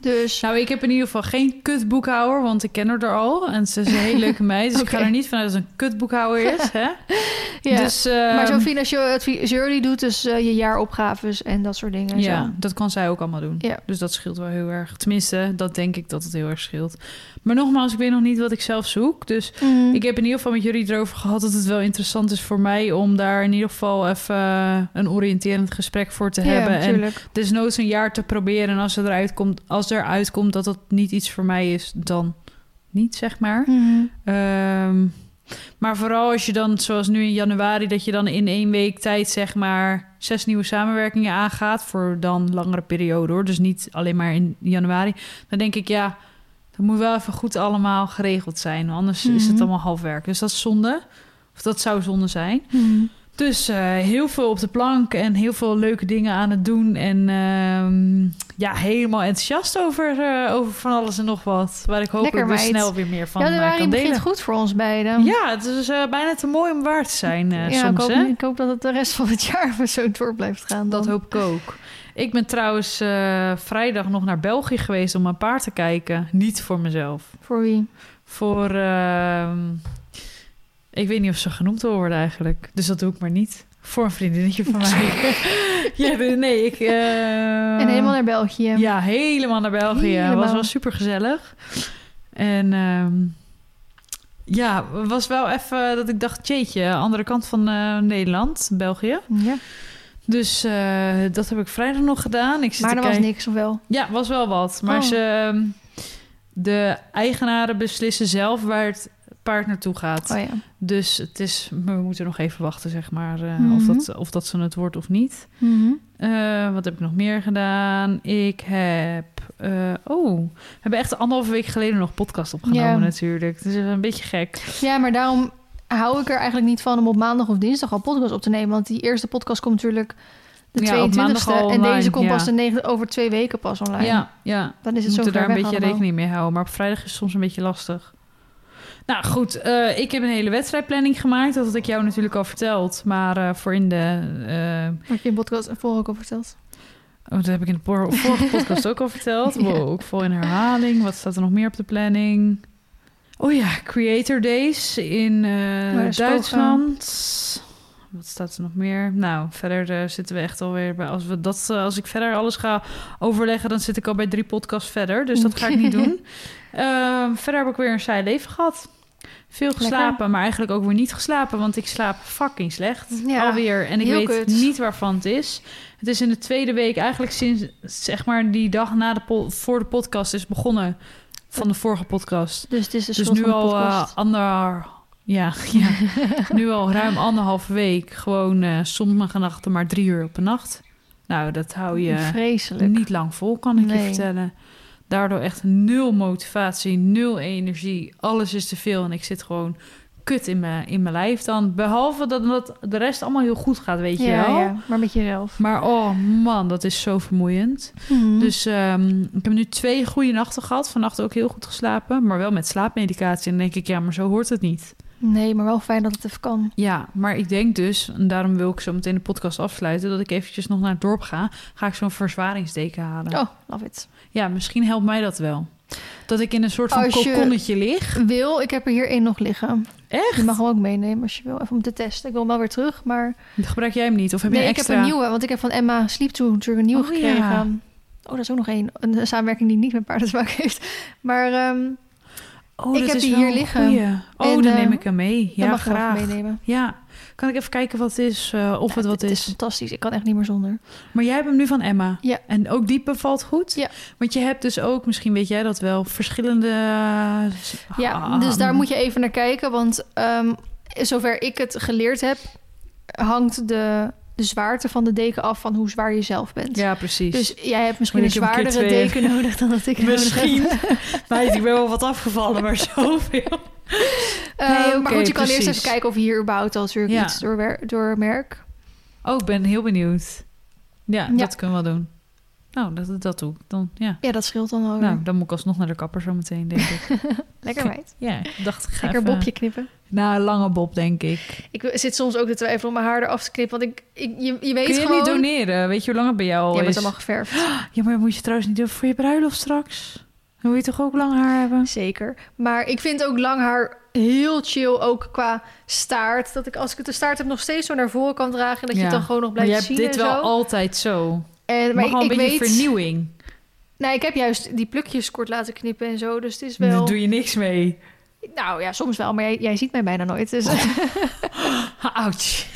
Dus Nou, ik heb in ieder geval geen kutboekhouder, want ik ken haar er al. En ze is een hele leuke meid, dus ik ga er niet vanuit dat ze een kutboekhouder is. Hè? ja. Dus, ehm, maar zo'n financieel adviseur die doet dus eh, je jaaropgaves en dat soort dingen. en Ja, zo. dat kan zij ook allemaal doen. Ja. Dus dat scheelt wel heel erg. Tenminste, dat denk ik dat het heel erg scheelt. Maar nogmaals, ik weet nog niet wat ik zelf zoek. Dus Mhm. ik heb in ieder geval met jullie erover gehad dat het wel interessant is voor mij om daar in ieder geval even eh, een oriënterend gesprek voor te ja, hebben. En natuurlijk. desnoods een jaar te proberen. En als, er eruit komt, als er uitkomt dat dat niet iets voor mij is, dan niet, zeg maar. Mhm. Ehm, maar vooral als je dan, zoals nu in januari, dat je dan in één week tijd, zeg maar, zes nieuwe samenwerkingen aangaat. Voor dan langere periode hoor. Dus niet alleen maar in januari. Dan denk ik, ja, dat moet wel even goed allemaal geregeld zijn. Anders is het Mhm. allemaal half werk. Dus dat is zonde. Of dat zou zonde zijn. Mhm. Dus heel veel op de plank en heel veel leuke dingen aan het doen. En ehm, ja, helemaal enthousiast over, eh, over van alles en nog wat. Waar ik Lekker, weer meid. snel weer meer van eh, Januari kan delen. goed voor ons beiden. Ja, het is bijna te mooi om waar te zijn ja, soms. ik, hoop, hè? ik hoop dat het de rest van het jaar zo door blijft gaan. Dan. Dat hoop ik ook. Ik ben trouwens vrijdag nog naar België geweest om een paard te kijken. Niet voor mezelf. Voor wie? Voor... ik weet niet of ze genoemd wil worden eigenlijk. Dus dat doe ik maar niet. Voor een vriendinnetje van mij. ja, nee, ik... eh, en helemaal naar België. Ja, helemaal naar België. Helemaal. was wel super gezellig. En ehm, ja, was wel even dat ik dacht, jeetje, andere kant van eh, Nederland, België. Ja. Dus eh, dat heb ik vrijdag nog gedaan. Ik zit Maar er was niks, of wel? Ja, was wel wat. Maar Oh. ze, ehm, de eigenaren beslissen zelf waar het paard naartoe gaat. Oh ja. Dus het is, we moeten nog even wachten, zeg maar, eh, Mhm. of, dat, of dat ze het wordt of niet. Mhm. Eh, wat heb ik nog meer gedaan? Ik heb. eh, oh, we hebben echt anderhalve week geleden nog podcast opgenomen, Ja. natuurlijk. Het is een beetje gek. Ja, maar daarom hou ik er eigenlijk niet van om op maandag of dinsdag al podcast op te nemen. Want die eerste podcast komt natuurlijk de Ja, op maandag 22e. al En deze komt ja. pas de negen, over twee weken pas online. Ja, ja. Dan is We het zo moeten daar een beetje rekening mee houden. Maar op vrijdag is het soms een beetje lastig. Nou goed, eh, ik heb een hele wedstrijdplanning gemaakt. Dat had ik jou natuurlijk al verteld. Maar eh, voor in de. eh, Wat je in podcast vorige ook al verteld. Oh, dat heb ik in de vorige podcast ook al verteld. Ja. Ook vol in herhaling. Wat staat er nog meer op de planning? Oh ja, Creator Days in Duitsland. Wat staat er nog meer? Nou, verder zitten we echt alweer bij. Als, we dat, als ik verder alles ga overleggen, dan zit ik al bij drie podcasts verder. Dus dat ga ik niet doen. Ehm, verder heb ik weer een saai leven gehad. Veel geslapen, maar eigenlijk ook weer niet geslapen, want ik slaap fucking slecht. Ja, Alweer. En ik weet kut. niet waarvan het is. Het is in de tweede week, eigenlijk sinds zeg maar die dag na de voor de podcast is begonnen van de vorige podcast. Dus het is Dus nu al eh, ander, ja, ja, nu al ruim anderhalve week gewoon eh sommige nachten maar drie uur op een nacht. Nou, dat hou je Vreselijk. niet lang vol, kan ik je vertellen. Daardoor echt nul motivatie, nul energie. Alles is te veel en ik zit gewoon kut in mijn, in mijn lijf dan. Behalve dat, dat de rest allemaal heel goed gaat, weet je wel. ja, maar met jezelf. Maar oh man, dat is zo vermoeiend. Mhm. Dus ehm, ik heb nu twee goede nachten gehad. Vannacht ook heel goed geslapen, maar wel met slaapmedicatie. En dan denk ik, ja, maar zo hoort het niet. Nee, maar wel fijn dat het even kan. Ja, maar ik denk dus, en daarom wil ik zo meteen de podcast afsluiten, dat ik eventjes nog naar het dorp ga. Ga ik zo'n verzwaringsdeken halen. Oh, love it. Ja, misschien helpt mij dat wel. Dat ik in een soort van kokonnetje lig. Wil, ik heb er hier één nog liggen. Echt? Je mag hem ook meenemen als je wil, even om te testen. Ik wil hem wel weer terug, maar... Gebruik jij hem niet? Of heb je nee, een ik heb extra? een nieuwe, want ik heb van Emma Sleep To natuurlijk een nieuwe Oh, gekregen. ja. Oh, dat is ook nog één. Een samenwerking die niet met paarden te maken heeft. Maar ehm Oh, Ik heb die hier liggen. goeie. Oh, En, dan eh, neem ik hem mee. Ja, mag graag. meenemen. Ja. Kan ik even kijken wat het is, eh, of het wat het is. is fantastisch. Ik kan echt niet meer zonder. Maar jij hebt hem nu van Emma. Ja. En ook die bevalt goed? Ja. Want je hebt dus ook, misschien weet jij dat wel, verschillende... Ja, Ah, dus daar moet je even naar kijken. Want ehm, zover ik het geleerd heb, hangt de, de zwaarte van de deken af van hoe zwaar je zelf bent. Ja, precies. Dus jij hebt misschien een zwaardere deken nodig dan dat ik Misschien. nodig heb. Meid, ik ben wel wat afgevallen, maar zoveel. Eh, Nee, maar goed, je kan eerst even kijken of je hier überhaupt al Ja. iets door, doormerk. Oh, ik ben heel benieuwd. Ja, Ja. dat kunnen we wel doen. Nou, dat, dat doe ik dan, ja. Ja, dat scheelt dan alweer. Nou, dan moet ik alsnog naar de kapper zo meteen, denk ik. Lekker meid. ja, ik dacht, ik ga Lekker even- bobje knippen. Nou, een lange bob, denk ik. Ik zit soms ook te twijfelen om mijn haar eraf te knippen. Want ik, ik, je, je weet Kun je gewoon... niet doneren? Weet je hoe lang het bij jou Ja, maar het is? is allemaal geverfd. Ja, maar moet je trouwens niet doen voor je bruiloft straks. Dan wil je toch ook lang haar hebben? Zeker. Maar ik vind ook lang haar heel chill, ook qua staart. Dat ik als ik de staart heb nog steeds zo naar voren kan dragen... en dat je Ja. het dan gewoon nog Maar je blijft hebt zien dit wel zo. altijd zo. En, Maar ik, een ik beetje weet... vernieuwing. Nee, ik heb juist die plukjes kort laten knippen en zo. Dus het is wel... Daar doe je niks mee. Nou ja, soms wel. Maar jij, jij ziet mij bijna nooit. Dus... Ouch.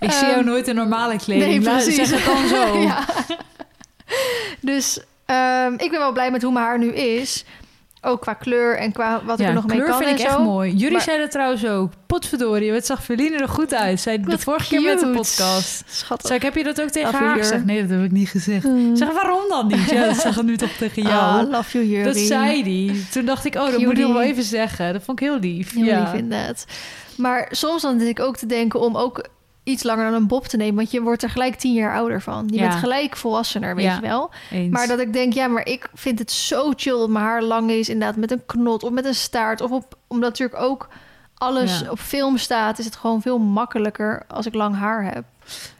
ik zie jou Ehm, nooit in normale kleding. Nee, Laat- precies. Zeg het dan zo. ja. Dus ehm, ik ben wel blij met hoe mijn haar nu is. Ook qua kleur en qua wat ik er nog mee kleur kan vind en ik echt mooi. Jullie Maar- zeiden trouwens ook, potverdorie, wat zag Feline er goed uit. Zei de vorige keer met de podcast. Schattig. Zeg, heb je dat ook tegen Love haar gezegd? Nee, dat heb ik niet gezegd. Zeg, waarom dan niet? Ja, dat ik nu toch tegen jou. Ah, love you, Jurrie. dat zei hij. Toen dacht ik, oh, dat moet ik wel even zeggen. Dat vond ik heel lief. Heel ja. lief inderdaad. Maar soms dan zit ik ook te denken om ook iets langer dan een bob te nemen. Want je wordt er gelijk tien jaar ouder van. Je Ja. bent gelijk volwassener, weet Ja. je wel. Eens. Maar dat ik denk, ja, maar ik vind het zo chill dat mijn haar lang is. Inderdaad, met een knot of met een staart. Of op, omdat natuurlijk ook alles Ja. op film staat... is het gewoon veel makkelijker als ik lang haar heb.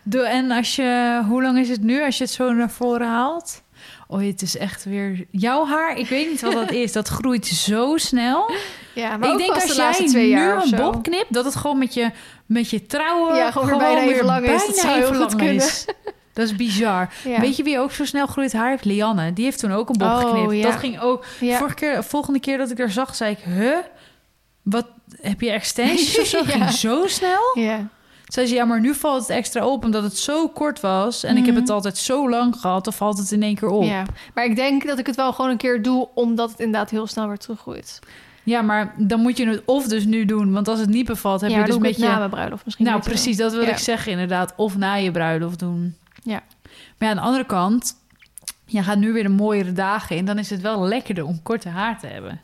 Doe, en als je, hoe lang is het nu als je het zo naar voren haalt? Oh, het is echt weer jouw haar. Ik weet niet wat dat is. Dat groeit zo snel. Ja, maar ik denk als de jij twee nu jaar een bob knipt, dat het gewoon met je, met je trouwen Ja, gewoon weer bijna even lang is. Dat zou heel goed kunnen. is. Dat is bizar. Ja. Weet je wie ook zo snel groeit haar heeft? Lianne. Die heeft toen ook een bob Oh, geknipt. ja. Dat ging ook. Ja. Vorige keer, volgende keer dat ik er zag, zei ik, huh? Wat heb je extensions of zo? Ging zo snel? Ja. Zei ze, ja, maar nu valt het extra op omdat het zo kort was. En ik heb Mhm. het altijd zo lang gehad, dan valt het in één keer op. Ja, ja, maar ik denk dat ik het wel gewoon een keer doe... omdat het inderdaad heel snel weer teruggroeit. maar dan moet je het of dus nu doen. Want als het niet bevalt, heb ja, je dus doe ik met het je... na mijn bruiloft misschien. Nou, precies, dat wil Ja. ik zeggen inderdaad. Of na je bruiloft doen. Ja. Maar ja, aan de andere kant... Je gaat nu weer de mooiere dagen in. Dan is het wel lekkerder om korte haar te hebben.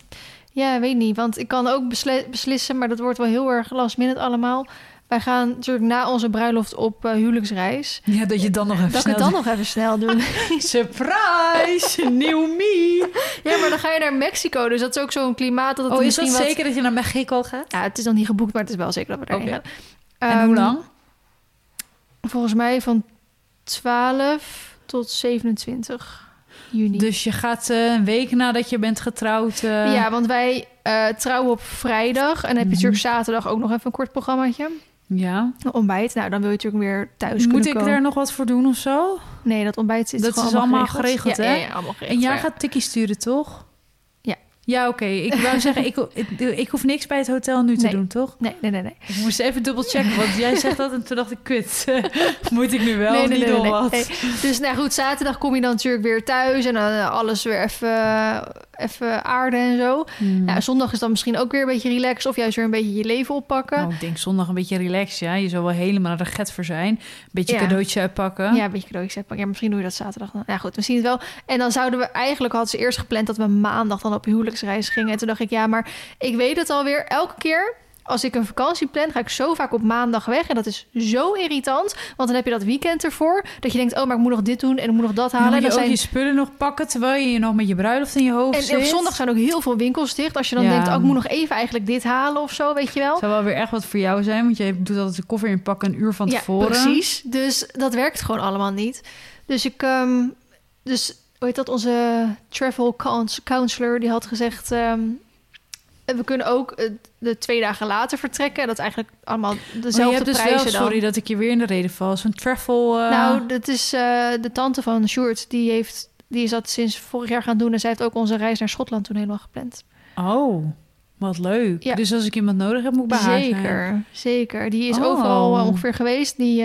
Ja, weet niet. Want ik kan ook besli- beslissen, maar dat wordt wel heel erg last minute allemaal. Wij gaan natuurlijk na onze bruiloft op eh, huwelijksreis. Ja, dat je dan nog even Dat ik snel het dan nog even snel doe. Surprise! Nieuw me! ja, maar dan ga je naar Mexico. Dus dat is ook zo'n klimaat dat het Oh, is dat wat... zeker dat je naar Mexico gaat? Ja, het is nog niet geboekt, maar het is wel zeker dat we daarheen Oké. gaan. En hoe Ehm, lang? Volgens mij van 12 tot 27 juni. Dus je gaat eh, een week nadat je bent getrouwd... eh, ja, want wij trouwen op vrijdag. En dan heb je Mhm. natuurlijk zaterdag ook nog even een kort programmaatje. Ja. Een ontbijt. Nou, dan wil je natuurlijk weer thuis Moet kunnen ik komen. daar nog wat voor doen of zo? Nee, dat ontbijt zit Dat gewoon is allemaal geregeld, ja, hè? Ja, ja, allemaal geregeld. En jij ja. gaat tikkie sturen, toch? Ja. Ja, oké. Ik wou zeggen, ik, ik, ik hoef niks bij het hotel nu te Nee. doen, toch? Nee, nee, nee. nee. Ik moest even dubbel checken, want jij zegt dat en toen dacht ik, kut. Moet ik nu wel nee, nee, niet nee, door nee, wat? nee. Dus nou goed, zaterdag kom je dan natuurlijk weer thuis en dan eh, alles weer even, even aarden en zo. Nou, zondag is dan misschien ook weer een beetje relaxed of juist weer een beetje je leven oppakken. Nou, ik denk zondag een beetje relaxed, ja. Je zou wel helemaal er get voor zijn. Een beetje Ja. cadeautje uitpakken. Ja, een beetje cadeautjes uitpakken. Ja, misschien doe je dat zaterdag dan. Ja, goed, we zien het wel. En dan zouden we eigenlijk, hadden ze eerst gepland dat we maandag dan op huwelijksreis gingen. En toen dacht ik, ja, maar ik weet het alweer. Elke keer als ik een vakantie plan, ga ik zo vaak op maandag weg. En dat is zo irritant. Want dan heb je dat weekend ervoor. Dat je denkt, oh, maar ik moet nog dit doen en ik moet nog dat halen. En je dan ook zijn je spullen nog pakken terwijl je nog met je bruiloft in je hoofd En zit. op zondag zijn ook heel veel winkels dicht. Als je dan Ja. denkt, oh, ik moet nog even eigenlijk dit halen of zo, weet je wel. zou wel weer echt wat voor jou zijn, want je doet altijd de koffer inpakken een uur van ja, tevoren. precies. Dus dat werkt gewoon allemaal niet. Dus ik, ehm, dus hoe heet dat? Onze travel counselor die had gezegd, ehm, we kunnen ook eh, de twee dagen later vertrekken. En dat is eigenlijk allemaal je dezelfde hebt dus prijzen wel, dan. sorry dat ik je weer in de reden val, zo'n travel... eh, Nou, dat is eh, de tante van Sjoerd. Die heeft, die is dat sinds vorig jaar gaan doen. En zij heeft ook onze reis naar Schotland toen helemaal gepland. Oh, wat leuk. Ja. Dus als ik iemand nodig heb, moet ik bij haar zijn. Zeker, zeker. Die is Oh. overal ongeveer geweest. Die,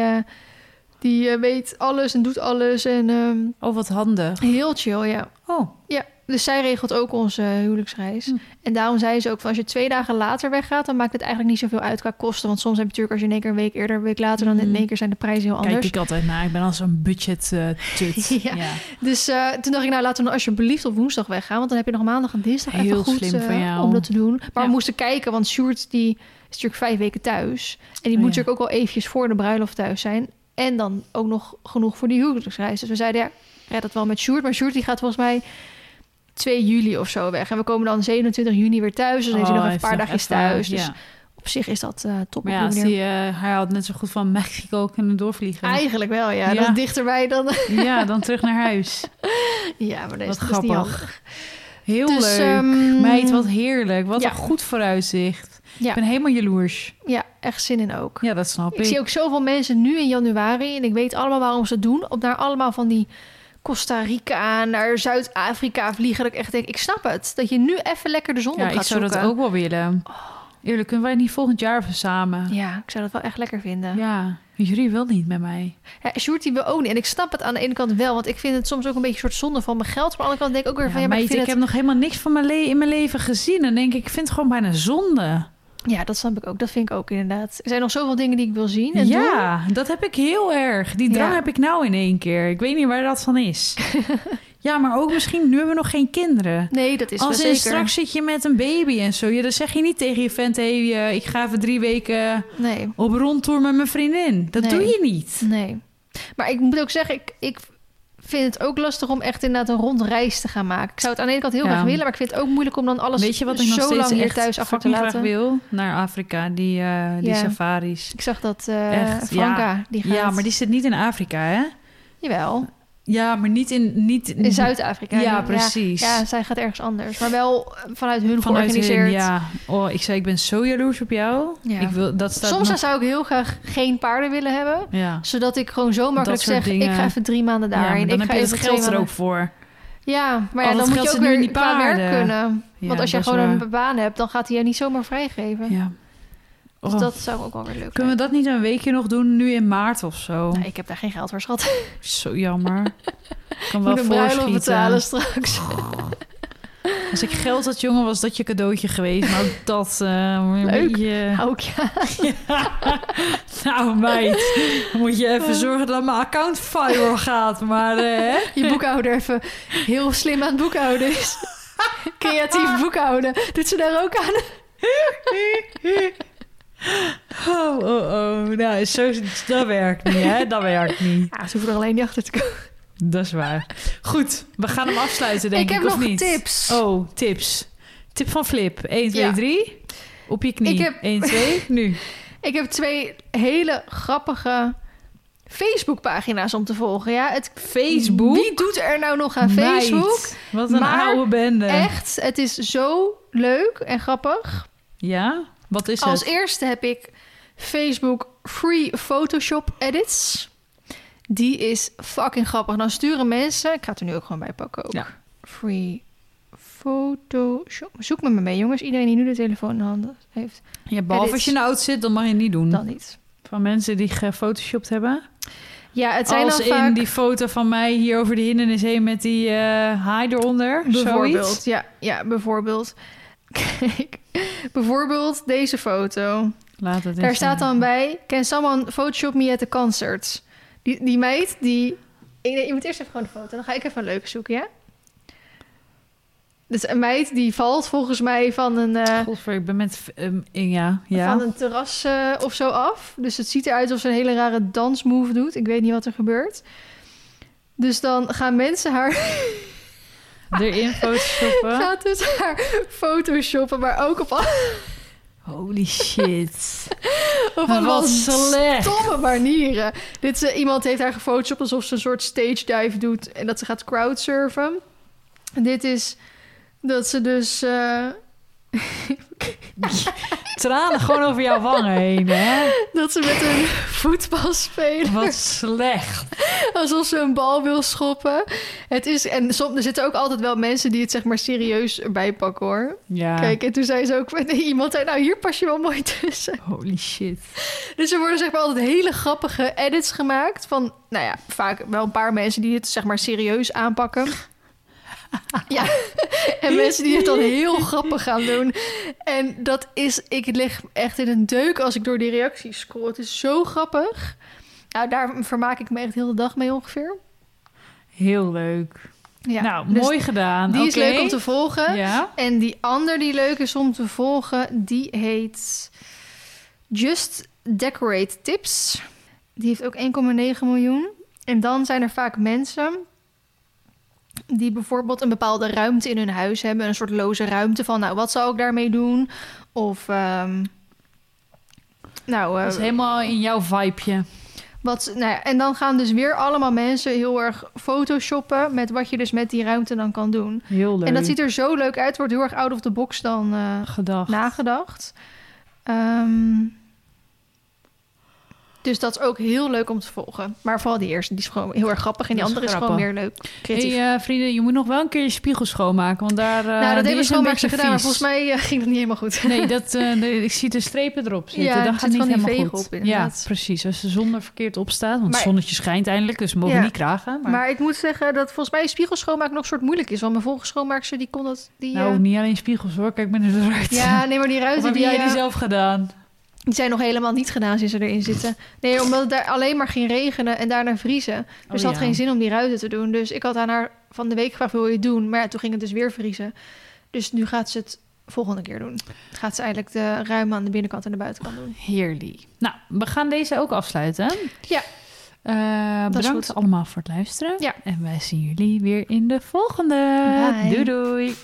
die weet alles en doet alles. En ehm, Oh, wat handig. heel chill, ja. Oh, Ja, dus zij regelt ook onze huwelijksreis. Hm. En daarom zei ze ook van als je twee dagen later weggaat, dan maakt het eigenlijk niet zoveel uit qua kosten. Want soms heb je natuurlijk als je in één keer een week eerder, een week later, dan in Mhm. één keer zijn de prijzen heel kijk anders. ik altijd naar. Ik ben als een budget eh tut. Ja. Dus eh, toen dacht ik, nou laten we alsjeblieft op woensdag weggaan. Want dan heb je nog maandag en dinsdag Heel even goed slim van eh, jou. om dat te doen. Maar Ja. we moesten kijken, want Sjoerd die is natuurlijk vijf weken thuis. En die Oh, moet ja. natuurlijk ook wel eventjes voor de bruiloft thuis zijn. En dan ook nog genoeg voor die huwelijksreis. Dus we zeiden, ja, red dat wel met Sjoerd. Maar Sjoerd die gaat volgens mij 2 juli of zo weg. En we komen dan 27 juni weer thuis. Dus dan is hij Oh, nog een paar heeft dagjes thuis. Dus ja. op zich is dat eh top Maar ja, als die, hij had net zo goed van Mexico kunnen doorvliegen. Eigenlijk wel, ja. Ja. Dat is dichterbij dan... Ja, dan terug naar huis. ja, maar is, Wat dat is niet grappig. Heel Dus, leuk. ehm, Meid, wat heerlijk. Wat ja. een goed vooruitzicht. Ja. Ik ben helemaal jaloers. Ja, echt zin in ook. Ja, dat snap Ik ik. zie ook zoveel mensen nu in januari. En ik weet allemaal waarom ze het doen. Op naar allemaal van die Costa Rica, naar Zuid-Afrika vliegen. Dat ik echt denk, ik snap het. Dat je nu even lekker de zon ja, op ik gaat zou zoeken. dat ook wel willen. Eerlijk, kunnen wij niet volgend jaar even samen? Ja, ik zou dat wel echt lekker vinden. Ja. Ja, jullie wil niet met mij. Ja, Sjoerd die wil ook niet. En ik snap het aan de ene kant wel. Want ik vind het soms ook een beetje een soort zonde van mijn geld. Maar aan de andere kant denk ik ook weer Ja, van... Ja, maar meid, ik vind ik het... heb nog helemaal niks van mijn le- in mijn leven gezien. En denk ik, ik vind het gewoon bijna zonde. Ja, dat snap ik ook. Dat vind ik ook inderdaad. Er zijn nog zoveel dingen die ik wil zien en doen. Ja, dat heb ik heel erg. Die drang Ja. heb ik nou in één keer. Ik weet niet waar dat van is. ja, maar ook misschien, nu hebben we nog geen kinderen. Nee, dat is Als wel in zeker. straks zit je met een baby en zo. Ja, dan zeg je niet tegen je vent... Hey, eh, ik ga even drie weken Nee, op rondtour met mijn vriendin. Dat Nee. doe je niet. nee. Maar ik moet ook zeggen, ik, ik vind het ook lastig om echt inderdaad een rondreis te gaan maken. Ik zou het aan de ene kant heel Ja. graag willen, maar ik vind het ook moeilijk om dan alles Weet je wat ik nog zo steeds lang hier thuis achter te laten. wil? Naar Afrika, die, eh, die Ja. safaris. Ik zag dat Echt, Franka, die gaat... Ja, maar die zit niet in Afrika, hè? Jawel, Ja, maar niet in... Niet in Zuid-Afrika. Ja, precies. Ja, zij gaat ergens anders. Maar wel vanuit hun Vanuit georganiseerd. hun, ja. Oh, ik zei, ik ben zo jaloers op jou. Ja. Ik wil, dat staat Soms nog- zou ik heel graag geen paarden willen hebben. Ja. Zodat ik gewoon zo makkelijk zeg, dingen. ik ga even drie maanden ja, daarheen. dan ik heb ga je het geld er ook voor. Ja, maar ja, dan moet je ook weer qua werk kunnen. Ja, Want als jij gewoon een baan hebt, dan gaat hij je niet zomaar vrijgeven. Ja. Dus Oh. dat zou ook wel weer leuk Kunnen we zijn. dat niet een weekje nog doen, nu in maart of zo? Nee, ik heb daar geen geld voor, schat. Zo jammer. Ik kan wel voorschieten. betalen straks. Als ik geld had, jongen, was dat je cadeautje geweest. Maar ook dat... eh, een Leuk. beetje- ik ja. Nou, meid. Dan moet je even zorgen dat mijn account viral gaat. Maar, eh, Je boekhouder even heel slim aan het boekhouden is. Creatief boekhouden. Doet ze daar ook aan? Oh, oh, oh. Nou, zo, dat werkt niet, hè? Dat werkt niet. Ja, ze hoeven er alleen niet achter te komen. Dat is waar. Goed, we gaan hem afsluiten, denk ik ik, heb of nog niet? tips. Oh, tips. Tip van Flip. 1, 2, Ja. 3. Op je knie. Ik heb- 1, 2, nu. Ik heb twee hele grappige Facebook-pagina's om te volgen. Ja, het, Facebook? Wie doet er nou nog aan Meid, Facebook? Wat een Maar oude bende. Echt, het is zo leuk en grappig. Ja? Wat is Als het? eerste heb ik Facebook Free Photoshop Edits. Die is fucking grappig. Dan sturen mensen... Ik ga het er nu ook gewoon bij pakken ook. Ja. Free Photoshop. Zoek met me mee, jongens. Iedereen die nu de telefoon in de handen heeft, Ja, behalve edits. als je de auto zit, dan mag je niet doen. dan niet. Van mensen die gefotoshopt hebben. Ja, het zijn Als dan in vaak... die foto van mij hier over de hindernis heen met die eh haai eronder. Bijvoorbeeld, Zoiets. ja, ja, bijvoorbeeld. Kijk, bijvoorbeeld deze foto. Laat het Daar staat dan bij: Can someone Photoshop me at the concert? Die, die meid, die. Ik, je moet eerst even gewoon de foto. Dan ga ik even een leuke zoeken, ja? Dus een meid die valt volgens mij van een, Godver, ik ben met... ehm, ja, ja. van een terras eh, of zo af. Dus het ziet eruit alsof ze een hele rare dansmove doet. Ik weet niet wat er gebeurt. Dus dan gaan mensen haar Erin photoshoppen. gaat dus haar photoshoppen, maar ook op, Holy shit. op Wat slecht. stomme manieren. Dit is, eh, iemand heeft haar gefotoshopt alsof ze een soort stage dive doet en dat ze gaat crowdsurfen. Dit is dat ze dus eh, Tranen gewoon over jouw wangen heen, hè? dat ze met een voetbal spelen. Wat slecht. Alsof ze een bal wil schoppen. Het is, en soms, er zitten ook altijd wel mensen die het zeg maar serieus erbij pakken hoor. Ja. Kijk, en toen zei ze ook, iemand zei, nou hier pas je wel mooi tussen. Holy shit. Dus er worden zeg maar altijd hele grappige edits gemaakt van, nou ja, vaak wel een paar mensen die het zeg maar serieus aanpakken. Ja, en mensen die het dan heel grappig gaan doen. En dat is, ik lig echt in een deuk als ik door die reacties scroll. Het is zo grappig. Nou, daar vermaak ik me echt heel de dag mee ongeveer. Heel leuk. Ja, nou, dus mooi gedaan. Die is leuk om te volgen. Ja. En die ander die leuk is om te volgen, die heet Just Decorate Tips. Die heeft ook 1,9 miljoen. En dan zijn er vaak mensen die bijvoorbeeld een bepaalde ruimte in hun huis hebben. Een soort loze ruimte van, nou, wat zou ik daarmee doen? Of, ehm, nou, Dat is eh, helemaal in jouw vibeje. wat, nou ja, en dan gaan dus weer allemaal mensen heel erg photoshoppen met wat je dus met die ruimte dan kan doen. Heel leuk. En dat ziet er zo leuk uit. Wordt heel erg out of the box dan eh, gedacht. nagedacht. Ehm, dus dat is ook heel leuk om te volgen. Maar vooral die eerste, die is gewoon heel erg grappig. En die Dat is andere is gewoon meer leuk, creatief. Hey, eh, vrienden, je moet nog wel een keer je spiegel schoonmaken, want daar. eh, nou, dat hebben beetje gedaan, maar volgens mij eh, ging het niet helemaal goed. Nee, dat, de- ik zie de strepen erop zitten. Ja, dat gaat niet helemaal goed. op. Ja, precies. Als de zon er verkeerd op staat, want Maar- het zonnetje schijnt eindelijk, dus we mogen Ja. niet kragen. Maar, Maar... ik moet zeggen dat volgens mij spiegel schoonmaken nog een soort moeilijk is. Want mijn vorige schoonmaakster, die kon dat... Die, nou, niet alleen spiegels hoor, kijk maar naar de ruit. ja, nee, maar die ruiten heb die, jij die zelf gedaan? Die zijn nog helemaal niet gedaan sinds ze erin zitten. Nee, omdat het daar alleen maar ging regenen en daarna vriezen. Dus Oh, het had ja. geen zin om die ruiten te doen. Dus ik had aan haar van de week gevraagd, wil je het doen? Maar ja, toen ging het dus weer vriezen. Dus nu gaat ze het volgende keer doen. Gaat ze eigenlijk de ruim aan de binnenkant en de buitenkant doen. Heerlijk. Nou, we gaan deze ook afsluiten. Ja. Eh, bedankt allemaal voor het luisteren. Ja. En wij zien jullie weer in de volgende. Bye. Doei doei.